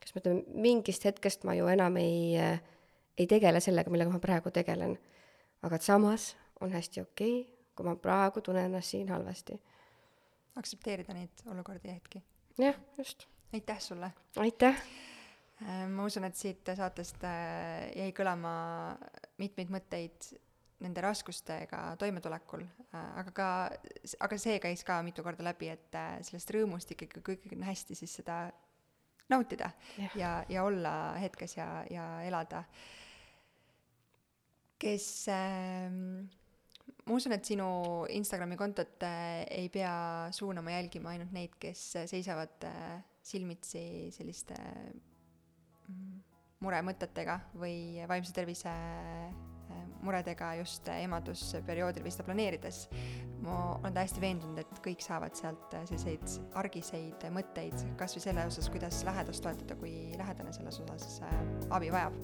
kas ma ütlen, mingist hetkest ma ju enam ei, äh, ei tegele sellega, millega ma praegu tegelen. aga et samas on hästi okei okay,, kui ma praegu tunnen ennast siin halvasti. aktsepteerida neid olukordi ja hetki. jah, just aitäh sulle! aitäh! Äh, ma usun, et siit saatest äh, jäi kõlama mitmeid mõtteid nende raskustega toimetulekul äh,, aga ka, aga see käis ka mitu korda läbi, et äh, sellest rõõmust ikkagi, kui kõik on hästi, siis seda nautida Jah. ja, ja olla hetkes ja, ja elada. Kes äh, ma usun, et sinu Instagrami kontot äh, ei pea suunama jälgima ainult neid, kes seisavad äh, silmitsi selliste mm, muremõtetega või vaimse tervise äh, muredega just emadusperioodil või seda planeerides. ma olen täiesti veendunud, et kõik saavad sealt äh, selliseid argiseid mõtteid, kas või selle osas, kuidas lähedast toetada, kui lähedane selles osas äh, abi vajab.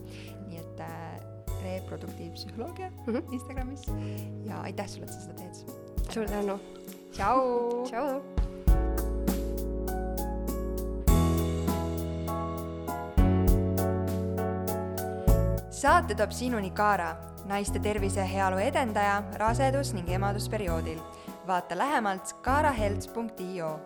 nii et äh, reproduktiivpsühholoogia mm -hmm. Instagramis ja aitäh sulle, et sa seda teed. suur tänu. tšau. tšau. saate toob sinuni Kaara, naiste tervise ja heaolu edendaja rasedus- ning emadusperioodil. vaata lähemalt kaarahealth.io